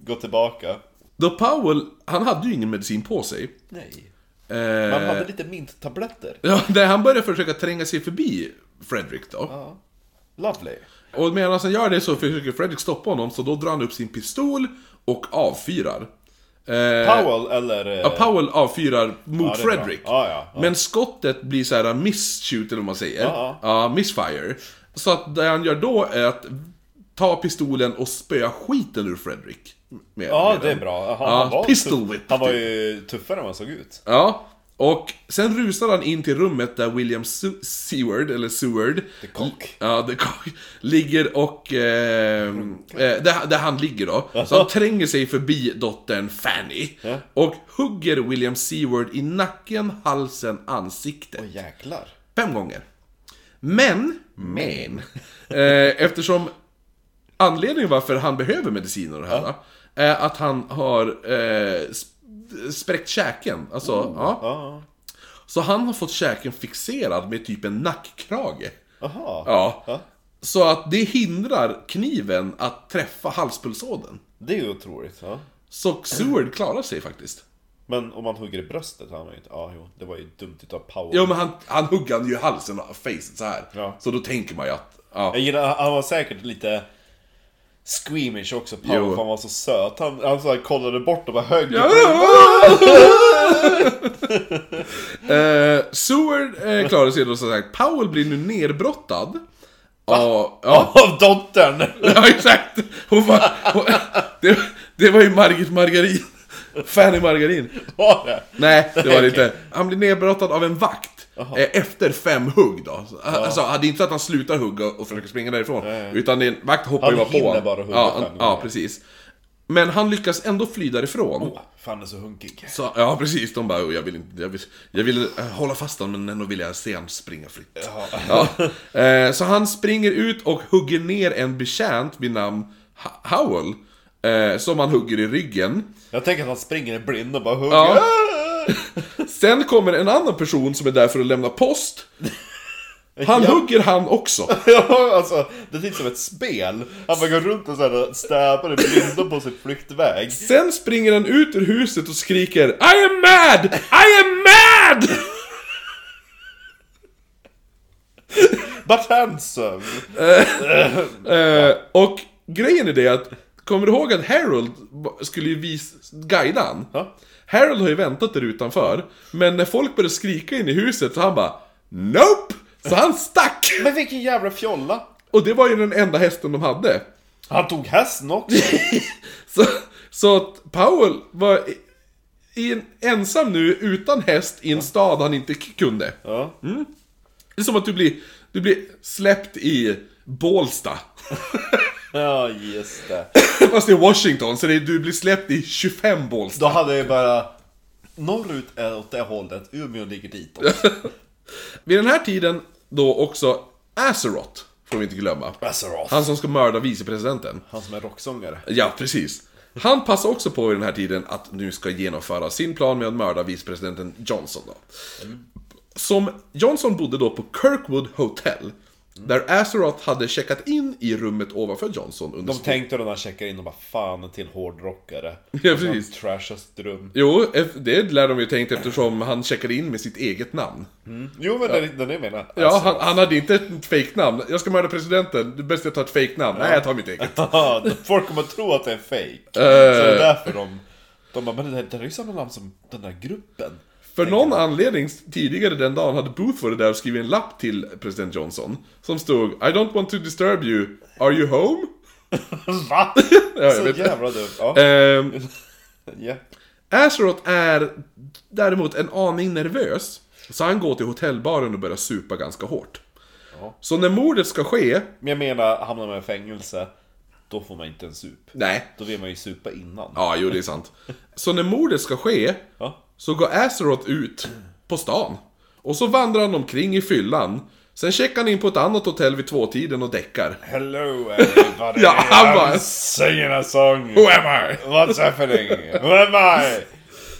Gå tillbaka. Då Powell, han hade ju ingen medicin på sig. Nej. Eh, Man hade lite minttabletter. Ja, där han börjar försöka tränga sig förbi Fredrik då. Ja. Lovely. Och medan han gör det så försöker Fredrik stoppa honom, så då drar han upp sin pistol och avfyrar. Eh, Powell eller... eh, Ja, Powell avfyrar mot Ja. Fredrik. Ja, ja, ja. Men skottet blir så här missshoot, eller vad man säger. Ja, Ja, missfire. Så att det han gör då är att ta pistolen och spöa skiten ur Fredrik. Med, Ja, med det är den. bra. Han, Ja, han, var, pistol whip. han var ju tuffare än vad han såg ut. Ja, och sen rusar han in till rummet där William Su- Seward, eller Seward, The cock. Ja, the cock, ligger och... Eh, eh, där, där han ligger då. Så han tränger sig förbi dottern Fanny. Ja. Och hugger William Seward i nacken, halsen, ansiktet. Åh jäklar. Fem gånger. Men, men, eh, eftersom anledningen varför han behöver mediciner och det här, är att han har eh, sp- spräckt käken. Alltså, ja. Ja. Så han har fått käken fixerad med typ en nackkrage. Jaha. Ja. Ja. Så att det hindrar kniven att träffa halspulsådern. Det är ju otroligt. Ja. Så Seward klarar sig faktiskt. Men om man hugger i bröstet ju inte... Ja, jo. Det var ju dumt utav Powell. Ja men han, han hugger han ju halsen och facet så här. Ja. Så då tänker man ju att, ja. Jag gillar, han var säkert lite squeamish också, för han var så söt. Han, han så här kollade bort och bara högg. <laughs> eh, Seward eh, klarar sig då som sagt. Powell blir nu nerbrottad. Ja, ja, Av dottern! <laughs> ja, exakt. Hon var, hon, det, det var ju Margit Margarin. Fanny Margarin. Var det? Nej, det var det <laughs> inte. Han blir nedbrottad av en vakt. Eh, Efter fem hugg då. Så, Alltså, det är inte så att han slutar hugga och försöker springa därifrån. Utan det är en vakt hoppar ju Han bara på. hinner bara hugga ja, fem han- ja, precis. Men han lyckas ändå fly därifrån. Fan är så hunkig. Så, ja, precis. De bara, "Oh, jag vill inte, jag vill, jag vill eh, hålla fast honom men ändå vill jag se honom springa fritt. Ja. Eh, så han springer ut och hugger ner en betjänt vid namn Howell. Som han hugger i ryggen. Jag tänker att han springer i blind och bara hugger. Ja. <laughs> Sen kommer en annan person som är där för att lämna post. Han Ja. hugger han också. <laughs> Ja, alltså, det är typ som ett spel. Han bara går runt och så här stäbar i blindo på sin flyktväg. Sen springer han ut ur huset och skriker I am mad! I am mad! But handsome! Eh, och grejen är det att, kommer du ihåg att Harold skulle ju vis, guida han? Ja. Harold har ju väntat där utanför, men när folk började skrika in i huset så han bara Nope! Så han stack! <laughs> Men vilken jävla fjolla! Och det var ju den enda hästen de hade. Han tog hästen också. <laughs> Så, så att Powell var i, en, ensam nu utan häst i en stad han inte kunde. Ja. Det är som att du blir, du blir släppt i Bålsta. <laughs> Ja, just det. Fast det är Washington, så det är, du blir släppt i 25 Bålsta. Då hade jag bara... Norrut är åt det hållet, Umeå ligger ditåt. <laughs> Vid den här tiden då också Azeroth, får vi inte glömma. Azeroth. Han som ska mörda vicepresidenten. Han som är rocksångare. Ja, precis. Han passar också på i den här tiden att nu ska genomföra sin plan med att mörda vicepresidenten Johnson då. Som Johnson bodde då på Kirkwood Hotel. Där Azeroth hade checkat in i rummet ovanför Johnson under De tänkte då när de checkar in och bara fan en till hårdrockare. <laughs> Ja, precis. Trashast rum. Jo, det lär de ju tänkt eftersom han checkade in med sitt eget namn. Jo men det är det jag menar. Ja, han, han hade inte ett fake-namn. Jag ska mörda presidenten, det är bäst jag tar ett fake-namn. Nej, jag tar mitt eget. <laughs> Folk kommer att tro att det är fake. Eh. Så det är därför de... De bara, men det, det är ju samma namn som den där gruppen. För någon anledning tidigare den dagen hade Booth varit där och skrivit en lapp till president Johnson. Som stod I don't want to disturb you, are you home? <laughs> Va? <laughs> jag så vet. jävla dumt. Ja. Ehm, ja. Azeroth är däremot en aning nervös. Så han går till hotellbaren och börjar supa ganska hårt. Ja. Så när mordet ska ske, Men jag menar, hamnar man i fängelse, då får man inte en sup. nej, Då vill man ju supa innan. ja jo det är sant. Så när mordet ska ske, Ja. Så går Azeroth ut på stan. Och så vandrar han omkring i fyllan. Sen checkar han in på ett annat hotell vid tvåtiden och däckar. Hello everybody, <laughs> Ja, han bara- I'm singing a song. Who am I? What's happening? Who am I?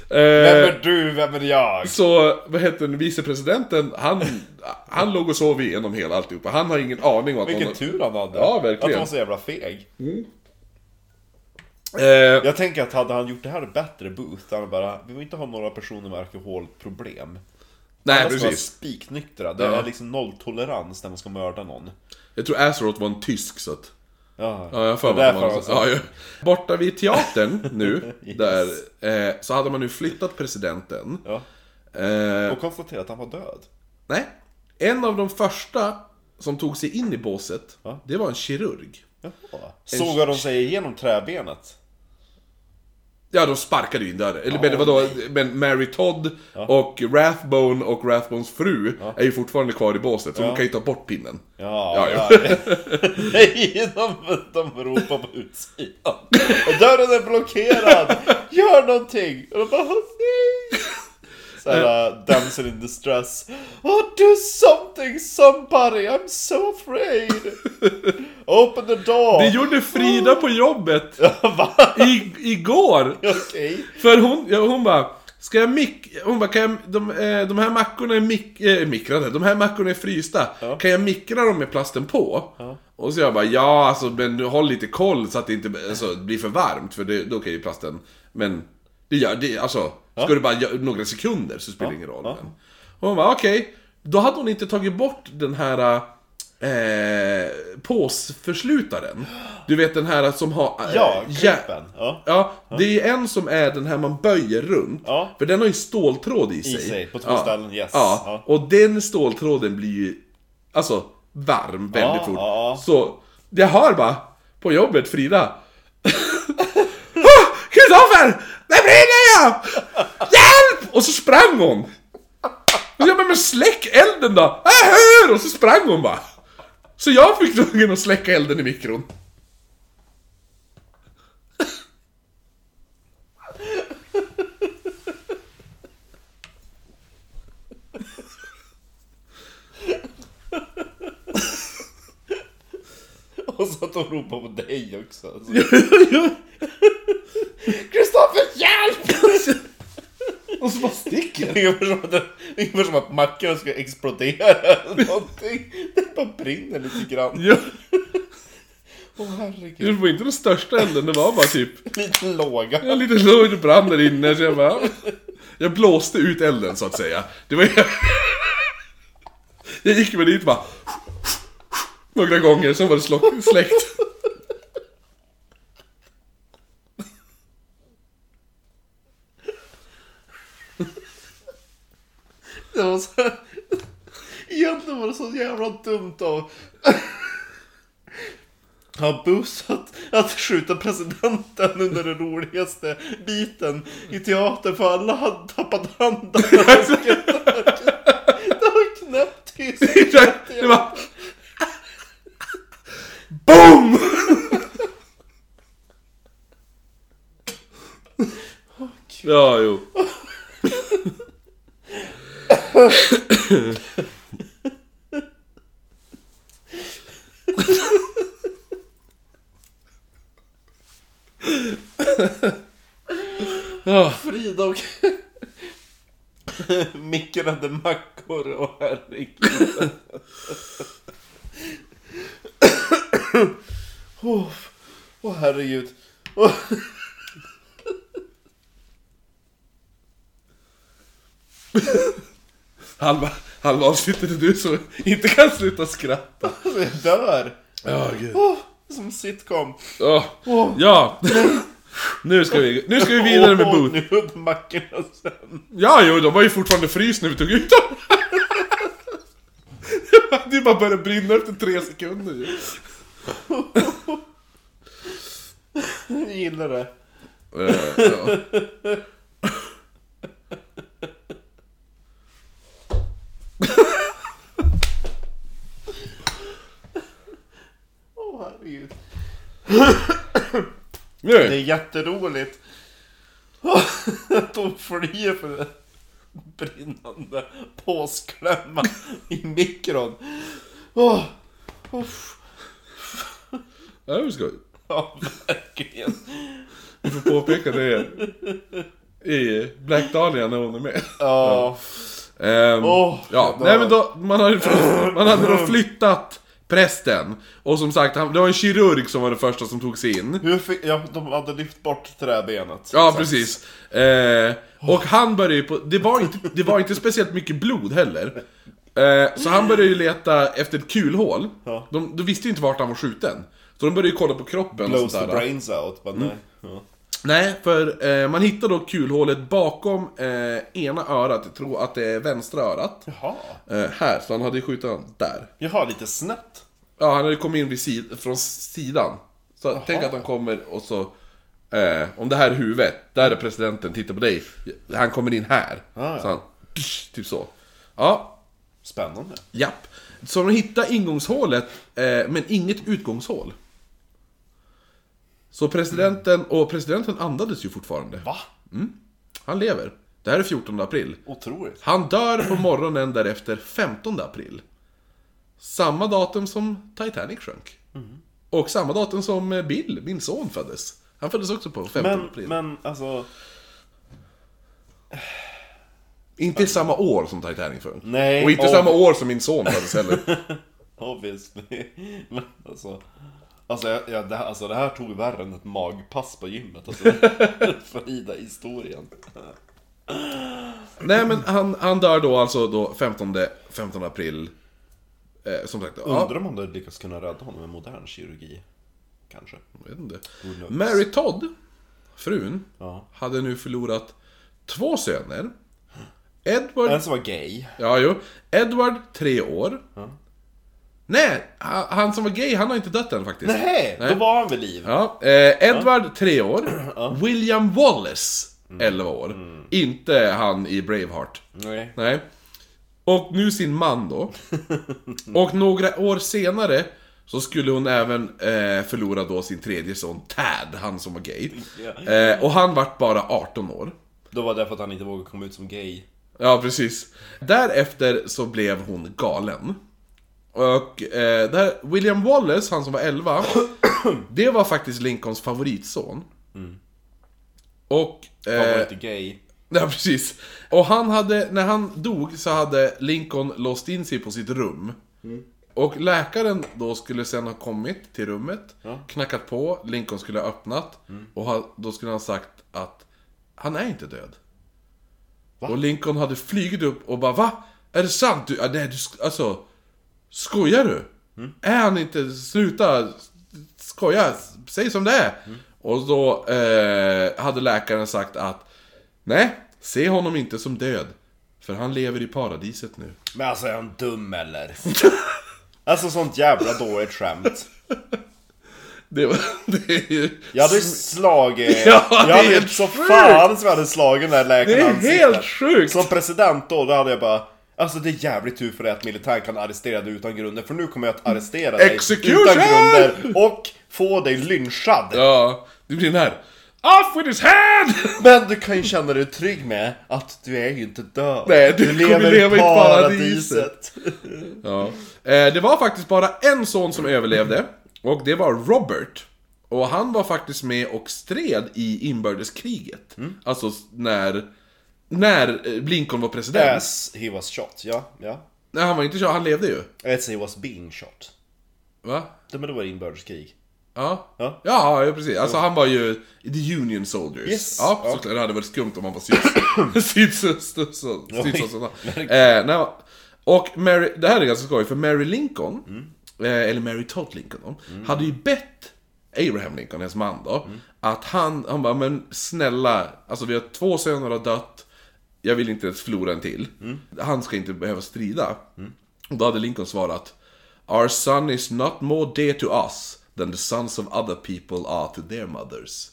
Eh, Vem är du? Vem är jag? så, vad heter den, vicepresidenten, han, han låg och sov igenom hela alltihopa. Han har ingen aning om att Vilken någon... tur han hade. Ja, verkligen. Att han var så jävla feg. Eh, Jag tänker att hade han gjort det här bättre Booth, han bara Vi vill inte ha några personer med alkoholproblem. nej, Alla precis. spiknyktra. Det är liksom nolltolerans när man ska mörda någon. Jag tror Azeroth var en tysk så att... Ja, Ja, jag för Det mig att man- alltså. ja, ja. Borta vid teatern nu, <laughs> Yes. där, eh, så hade man nu flyttat presidenten. Ja. Eh, Och konstatera att han var död. nej, en av de första som tog sig in i båset, Ja. det var en kirurg. Jaha. Sågar de sig igenom träbenet? Ja, de sparkade ju in dörren. Eller men vadå, men Mary Todd och Rathbone och Rathbones fru är ju fortfarande kvar i båset, så de kan ju ta bort pinnen. Ja, Ja, ja. <laughs> Nej, de, de ropar på utsidan. Och dörren är blockerad! Gör någonting! Och de bara, "Åh, nej! Såhär, uh, damsel in distress. Oh, do something somebody! I'm so afraid! Open the door! Det gjorde Frida på jobbet <laughs> i, igår! Okej. För hon, ja, hon bara Ska jag mik... Hon bara, kan jag, de, eh, de här mackorna är mik, eh, mikrade, de här mackorna är frysta. Kan jag mikra dem med plasten på? Och så jag bara, ja alltså men du håll lite koll så att det inte alltså, blir för varmt, för det, då kan ju plasten... Men det gör det, alltså. Ska du bara göra några sekunder så spelar det ingen roll. Men. Och hon bara, okej. Då hade hon inte tagit bort den här... Eh, påsförslutaren. Du vet den här som har... eh, Ja, klippen. Ja. Ja, det är en som är den här man böjer runt. Ja. För den har ju ståltråd i sig. sig, på två ja. ställen, yes. Ja. Ja. och den ståltråden blir ju, alltså, varm väldigt fort. ja. Så, jag hör bara, på jobbet, Frida. <laughs> "Åh, Kristoffer! DÄR brinner JAG! Hjälp! Och så sprang hon. Och jag bara, men släck elden då! Jag hör! Och så sprang hon bara. Så jag fick tvungen att släcka elden i mikron. Och så att de ropar på dig också. Så- <laughs> Kristoffer, hjälp! <laughs> Och så bara sticker. Ungefär som att, ungefär som att mackorna ska explodera eller någonting. Det bara brinner lite grann. Ja. Åh herregud. Det var inte den största elden, det var bara typ Lite låga. Jag lite låg brann där inne så jag bara... Jag blåste ut elden så att säga. Det var Jag gick med dit bara... Några gånger, sen var det slock, släckt. Det var så... Egentligen var det så jävla dumt av... Har bussat att skjuta presidenten under den roligaste biten i teatern för alla hade tappat andan. <laughs> Det var knäpptyst. BOOM! Ja, jo. Ja. Frida och <laughs> mikrade mackor och herregud. Åh, åh herregud. Halva, halva avsnittet är du som inte kan sluta skratta. Jag dör. Ja, gud. Åh, som sitcom. Ja. Ja. Nu ska vi, nu ska vi vidare med Boot. Nu upp mackorna sen. Ja, jo, de var ju fortfarande frys när vi tog ut dem. <laughs> Det bara började brinna efter tre sekunder ju. <laughs> Jag gillar det. Eh, ja. Åh herregud. Det är jätteroligt. Att <laughs> de flyr för en brinnande påsklämma i mikron. Åh, uff. Det var skoj. Ja, verkligen. Vi får påpeka det i Black Dahlia när hon är med. Ja. Ehm, Åh, ja, nej men då, man hade, man hade då flyttat prästen. Och som sagt, han, det var en kirurg som var det första som tog sig in. Hur fick, ja, de hade lyft bort träbenet. Ja, Exakt. precis. Eh, och han började ju på... Det var, inte, det var inte speciellt mycket blod heller. Eh, så han började ju leta efter ett kulhål. De, de visste ju inte vart han var skjuten. Så de började ju kolla på kroppen och Blows sånt the där. brains out. Men Mm. nej. Ja. Nej, för eh, man hittade då kulhålet bakom eh, ena örat. Jag tror att det är vänstra örat. Jaha. Eh, här, så han hade ju skjutit den där. Jaha, lite snett. Ja, han hade kommit in vid sid från sidan. Så tänk att han kommer och så... Eh, om det här är huvudet, där är presidenten, titta på dig. Han kommer in här. Ah, ja. Så han, typ så. Ja, Spännande. japp. Så de hittade ingångshålet, eh, men inget utgångshål. Så presidenten, och presidenten andades ju fortfarande. Va? Han lever. Det här är 14 april. Otroligt. Han dör på morgonen därefter 15 april. Samma datum som Titanic sjönk. Och samma datum som eh, Bill, min son, föddes. Han föddes också på 15 Men, april. men alltså... Inte samma år som Titanic sjönk. Nej, Och inte och- samma år som min son föddes heller. <laughs> Obviously. Men alltså... Alltså, jag, jag, det, här, alltså det här tog värre än ett magpass på gymmet. Alltså, <laughs> Frida historien. Nej men han, han dör då alltså då 15, 15 april. Eh, som sagt, ja, Undrar om man hade lyckats kunna rädda honom med modern kirurgi. Kanske. jag vet inte. Mary Todd, frun, Ja. hade nu förlorat två söner. Edward En som var gay. Ja, jo. Edward, tre år. Nej, ha- han som var gay, han har inte dött än faktiskt. Nej, Nej. då var han vid liv. Ja, eh, Edward, tre år. <clears throat> William Wallace, 11 år. Inte han i Braveheart. Nej. Nej. Och nu sin man då. <laughs> Och några år senare så skulle hon även eh, förlora då sin tredje son Tad, han som var gay. Eh, och han vart bara 18 år. Då var det för att han inte vågade komma ut som gay. Ja, precis. Därefter så blev hon galen. Och eh, där, William Wallace, han som var 11, <coughs> det var faktiskt Lincolns favoritson. Och... Han var Eh, inte gay. <laughs> ja, precis. Och han hade, när han dog så hade Lincoln låst in sig på sitt rum. Och läkaren då skulle sen ha kommit till rummet, knackat på, Lincoln skulle ha öppnat. Och ha, då skulle han sagt att han är inte död. Och Lincoln hade flygit upp och bara Va? Är det sant? Du, ja, nej, du, alltså... Skojar du? Är han inte... Sluta! Skoja! Säg som det är! Och då eh, hade läkaren sagt att Nej, se honom inte som död. För han lever i paradiset nu. Men alltså är han dum eller? <laughs> alltså sånt jävla dåligt skämt. Det, var, <laughs> det är ju... Jag hade slagit... <laughs> Ja, jag det är hade helt så fan som jag hade slagit den där Det läkaren i är ansiktet. helt sjukt! Som president då, då hade jag bara Alltså det är jävligt tur för dig att militären kan arrestera dig utan grunder För nu kommer jag att arrestera dig Execution! utan grunder Och få dig lynchad Ja, det blir den här... Off with his head! Men du kan ju känna dig trygg med att du är ju inte död Nej, du kommer leva i paradiset. <laughs> Ja. Eh, det var faktiskt bara en son som överlevde. Och det var Robert. Och han var faktiskt med och stred i inbördeskriget. Alltså s- när... När eh, Lincoln var president. As he was shot, ja, ja Nej, han var inte så, han levde ju. As he was being shot Va? Det, men det var inbördeskrig. Ja. Ja. Ja, ja precis. Alltså han var ju the Union Soldiers. Yes. Ja, Ja. såklart. Det hade varit skumt om han var syd- sydsöster. så- sydsöster. Eh, nej, och Mary, det här är ganska skoj, för Mary Lincoln, eh, eller Mary Todd Lincoln då, hade ju bett Abraham Lincoln, hennes man då, att han, han bara, men snälla, alltså vi har två söner har dött, jag vill inte ens förlora en till. Han ska inte behöva strida. Och då hade Lincoln svarat Our son is not more dear to us than the sons of other people are to their mothers.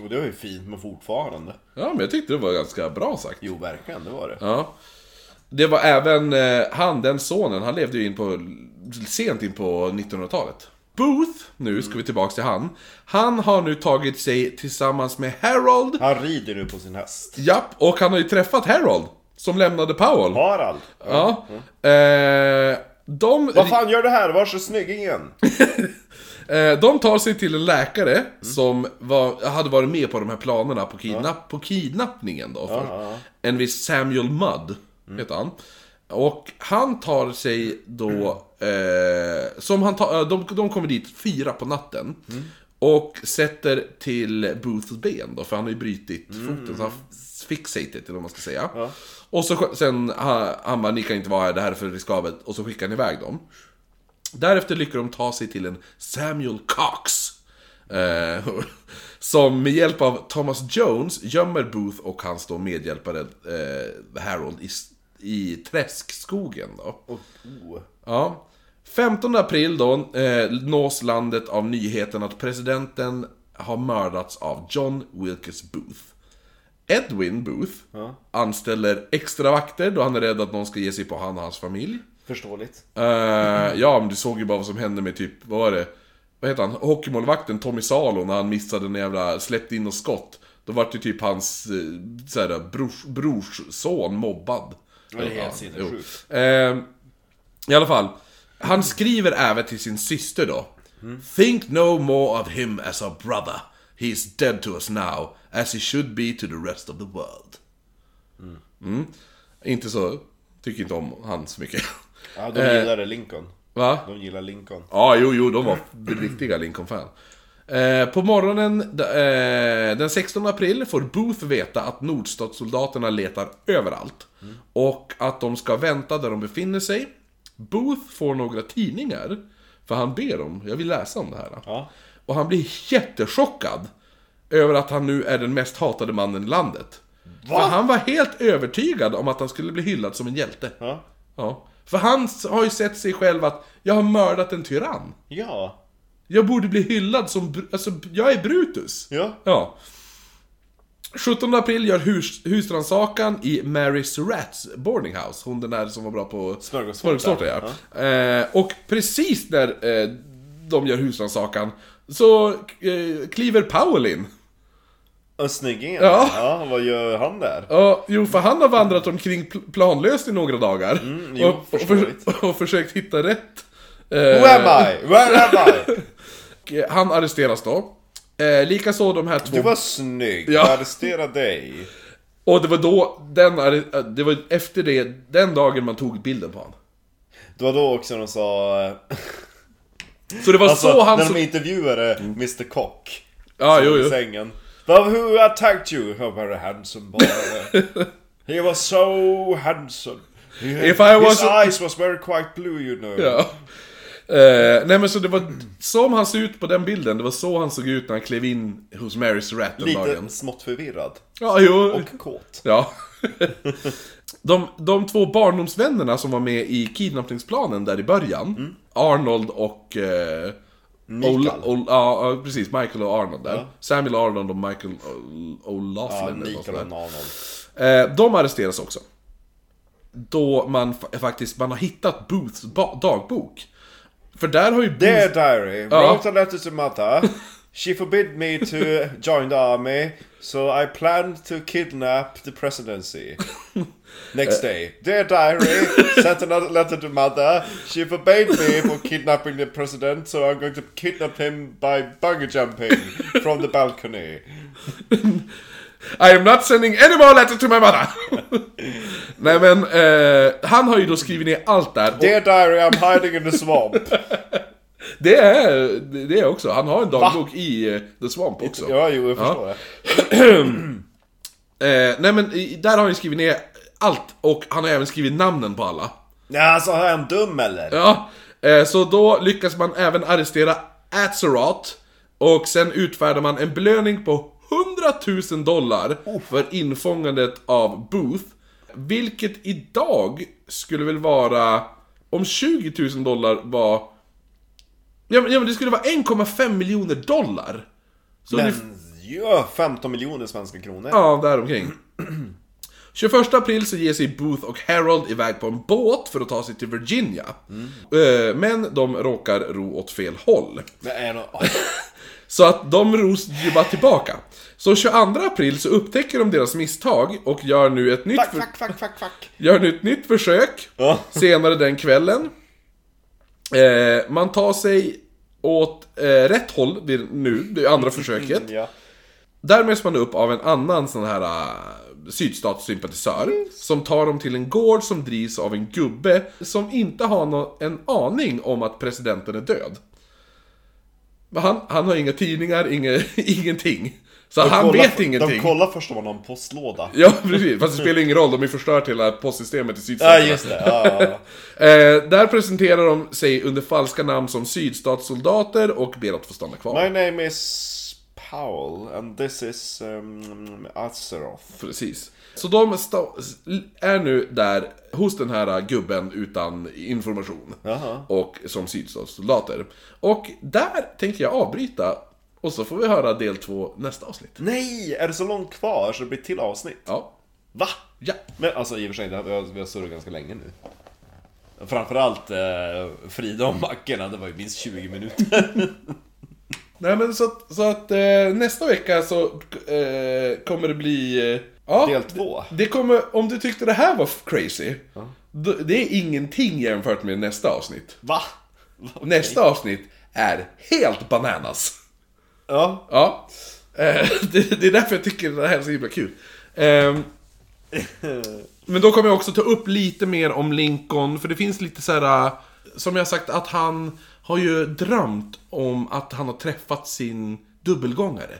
Och det var ju fint, men fortfarande. Ja, men jag tyckte det var ganska bra sagt. Jo, verkligen, det var det. Ja. Det var även eh, han, den sonen, han levde ju in på, sent in på 1900-talet. Booth, nu ska vi tillbaks till han. Han har nu tagit sig tillsammans med Harold, Han rider nu på sin häst. japp, och han har ju träffat Harold, som lämnade Powell. Harald. Ja. Eh, de, Vad fan gör du här? Vars är snyggingen? <laughs> eh, de tar sig till en läkare som var, hade varit med på de här planerna på, kidnapp, på kidnappningen då. För. En viss Samuel Mudd, heter han. Och han tar sig då, eh, som han tar, eh, de, de kommer dit fyra på natten. Och sätter till Booths ben då, för han har ju brutit foten. Så han fixated, eller vad man ska säga. Och så sen, han, han bara, ni kan inte vara här, det här är för riskabelt. Och så skickar han iväg dem. Därefter lyckas de ta sig till en Samuel Cox. Eh, <laughs> som med hjälp av Thomas Jones gömmer Booth och hans då medhjälpare eh, Harold i, i träskskogen då. Och, oh. Ja. 15 april då eh, nås landet av nyheten att presidenten har mördats av John Wilkes Booth. Edwin Booth anställer extra vakter då han är rädd att någon ska ge sig på han och hans familj. Förståeligt. Eh, ja, men du såg ju bara vad som hände med typ, vad var det? Vad heter han? Hockeymålvakten Tommy Salo när han missade en jävla, släppte in och skott. Då vart ju typ hans eh, såhär, brors, brors son mobbad. Det är helt Ja, sinnessjukt. Eh, I alla fall. Han skriver även till sin syster då. Think no more of him as our brother. He is dead to us now, as he should be to the rest of the world. Mm. Inte så, tycker inte om han så mycket. Ja, de gillade Lincoln. Va? De gillar Lincoln. Ja, jo, jo, de var riktiga Lincoln-fan. Eh, på morgonen eh, den 16 april får Booth veta att nordstatssoldaterna letar överallt. Och att de ska vänta där de befinner sig. Booth får några tidningar. För han ber dem, jag vill läsa om det här. Ja. Och han blir jättechockad. Över att han nu är den mest hatade mannen i landet. För han var helt övertygad om att han skulle bli hyllad som en hjälte. Ja. Ja. För han har ju sett sig själv att jag har mördat en tyrann. Ja. Jag borde bli hyllad som... Alltså, jag är Brutus. Ja. Ja. 17 april gör hus, husrannsakan i Mary Surratts boarding house. Hon den där som var bra på Smörgåstårta. ja. Eh, och precis när eh, de gör husrannsakan så eh, kliver Powell in. Och snyggingen. Ja. ja. Vad gör han där? Ja, jo, för han har vandrat omkring pl- planlöst i några dagar. Mm, jo, och, och, för, och försökt hitta rätt. Eh, Who am I? Where am I? <laughs> eh, Han arresteras då. Eh, Likaså de här två... Du var snygg. Ja. Jag arresterar dig. Och det var då, den, arre- det var efter det, den dagen man tog bilden på honom. Det var då också de sa... eh, Så det var Alltså, så han... när de intervjuade Mr Cock. ja, som jo, i jo. sängen. But who attacked you? Oh, very handsome boy. <laughs> He was so handsome. He, If I was his a- eyes was very quite blue you know. Ja. Eh, nej men så det var som han såg ut på den bilden, det var så han såg ut när han klev in hos Mary Surratt den Lite dagen. smått förvirrad. Ja, jo. Och kåt. Ja. <laughs> De, de två barndomsvännerna som var med i kidnappningsplanen där i början, Arnold och... Eh, Mikael. Ol- Ol- ja, precis. Michael och Arnold där. Ja. Samuel Arnold och Michael Ol- O'Laughlin. Ja, eller något Mikael sånt och. Arnold. Eh, de arresteras också. Då man fa- faktiskt man har hittat Booths ba- dagbok. För där har ju Dear diary, Ja. wrote a letter to mother. She forbid me to <laughs> join the army, so I planned to kidnap the presidency. Next day, dear diary, sent another letter to mother. She forbade me for kidnapping the president, so I'm going to kidnap him by bungee jumping from the balcony. <laughs> I am not sending any more letter to my mother! <laughs> Nej men, eh, han har ju då skrivit ner allt där. Och, Dear diary, I'm hiding in the swamp. <laughs> Det är det är också. Han har en dagbok i eh, The Swamp också. Ja, jo, jag förstår det. <clears throat> Eh, nej men där har han ju skrivit ner allt och han har även skrivit namnen på alla. Ja, alltså är han dum eller? Ja, eh, så då lyckas man även arrestera Azeroth och sen utfärdar man en belöning på 100 000 dollar för infångandet av Booth. Vilket idag skulle väl vara, om 20 000 dollar var... Ja men, ja, men det skulle vara 1,5 miljoner dollar. Så Men, ja, 15 miljoner svenska kronor. Ja, däromkring. 21 april så ger sig Booth och Harold iväg på en båt för att ta sig till Virginia. Eh, Men de råkar ro åt fel håll. Nå- <laughs> Så att de ros ju bara tillbaka. Så 22 april så upptäcker de deras misstag och gör nu ett nytt, Fuck, fuck, fuck, fuck, fuck. <laughs> gör nu ett nytt försök. Senare den kvällen. Eh, man tar sig åt eh, rätt håll det nu, det andra försöket. Ja. Där möts man upp av en annan sån här uh, sydstatssympatisör Som tar dem till en gård som drivs av en gubbe Som inte har nå- en aning om att presidenten är död Men han, han har inga tidningar, inga, <laughs> ingenting Så De han kollar- vet ingenting De kollar först om man har en postlåda. Ja precis, fast det spelar ingen roll, de är förstört hela postsystemet i Ja, sydstaterna just det. Ja, ja, ja. <laughs> eh, Där presenterar de sig under falska namn som sydstatssoldater och ber att få stanna kvar My name is Powell and this is um, Azeroth. Precis. Så de är nu där hos den här gubben utan information. Jaha. Och som sydstatssoldater. Och där tänker jag avbryta. Och så får vi höra del två nästa avsnitt. Nej! Är det så långt kvar så det blir till avsnitt? Ja. Va? Ja. Men alltså i och för sig, vi har- vi har surrat ganska länge nu. Framförallt eh, Frida och Mackorna, det var ju minst 20 minuter. <laughs> Nej men så att, så att eh, nästa vecka så eh, kommer det bli... Eh, ja, Del två. Det, det kommer, om du tyckte det här var crazy. Då, det är ingenting jämfört med nästa avsnitt. Va? Va? <laughs> Nästa avsnitt är helt bananas. Ja. Ja. Eh, <laughs> det, det är därför jag tycker det här är så himla kul. Ehm, <laughs> men då kommer jag också ta upp lite mer om Lincoln, för det finns lite så här. äh, Som jag sagt, att han har ju drömt om att han har träffat sin dubbelgångare.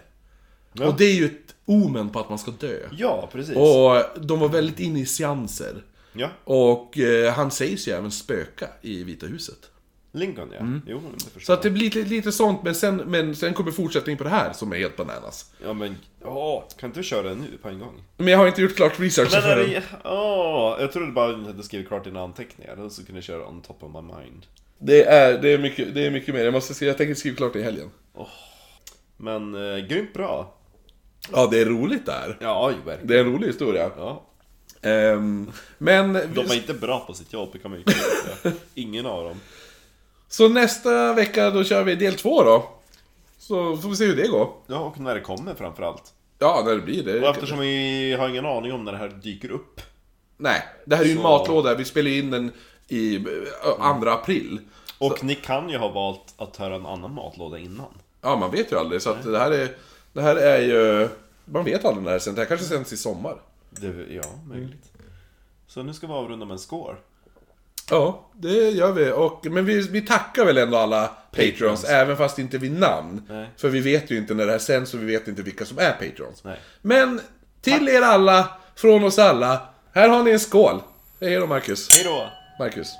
Ja. Och det är ju ett omen på att man ska dö. Ja, precis. Och de var väldigt inne i seanser. Ja. Och eh, han sägs ju även spöka i Vita huset. Lincoln ja. Jo, men det förstår Så att det blir lite, lite sånt, men sen, men sen kommer fortsättning på det här som är helt bananas. Ja men, ja, kan inte du köra det nu på en gång? Men jag har inte gjort klart research Men är för den. det, ja, jag trodde bara att du skrivit klart dina anteckningar, så kunde jag köra on top of my mind. Det är, det är, mycket, det är mycket mer. Jag, måste skriva, jag tänker skriva klart det i helgen. Men, eh, grymt bra. Ja, det är roligt där. Ja, ju verkligen. Det är en rolig historia. Ja. Ehm, men, De är inte bra på sitt jobb, det kan man ju säga. Ingen av dem. så nästa vecka då kör vi del två då. Så får vi se hur det går. Ja, och när det kommer framförallt. Ja, när det blir det. Och eftersom vi har ingen aning om när det här dyker upp. Nej, det här är ju en Så- matlåda. Vi spelar in den i ö, 2 april. Och ni kan ju ha valt att höra en annan matlåda innan. Ja, man vet ju aldrig. Så att det här är... Det här är ju... Man vet aldrig när det sänds. Det här kanske sänds i sommar. Det, ja, möjligt. Så nu ska vi avrunda med en score. Ja, det gör vi. Och, men vi, vi tackar väl ändå alla patrons, Patrons. även fast inte vi namn. Nej. För vi vet ju inte när det här sänds och vi vet inte vilka som är patrons. Nej. Men till er alla, från oss alla, här har ni en skål. Hej då Marcus. Hej då! Marcus.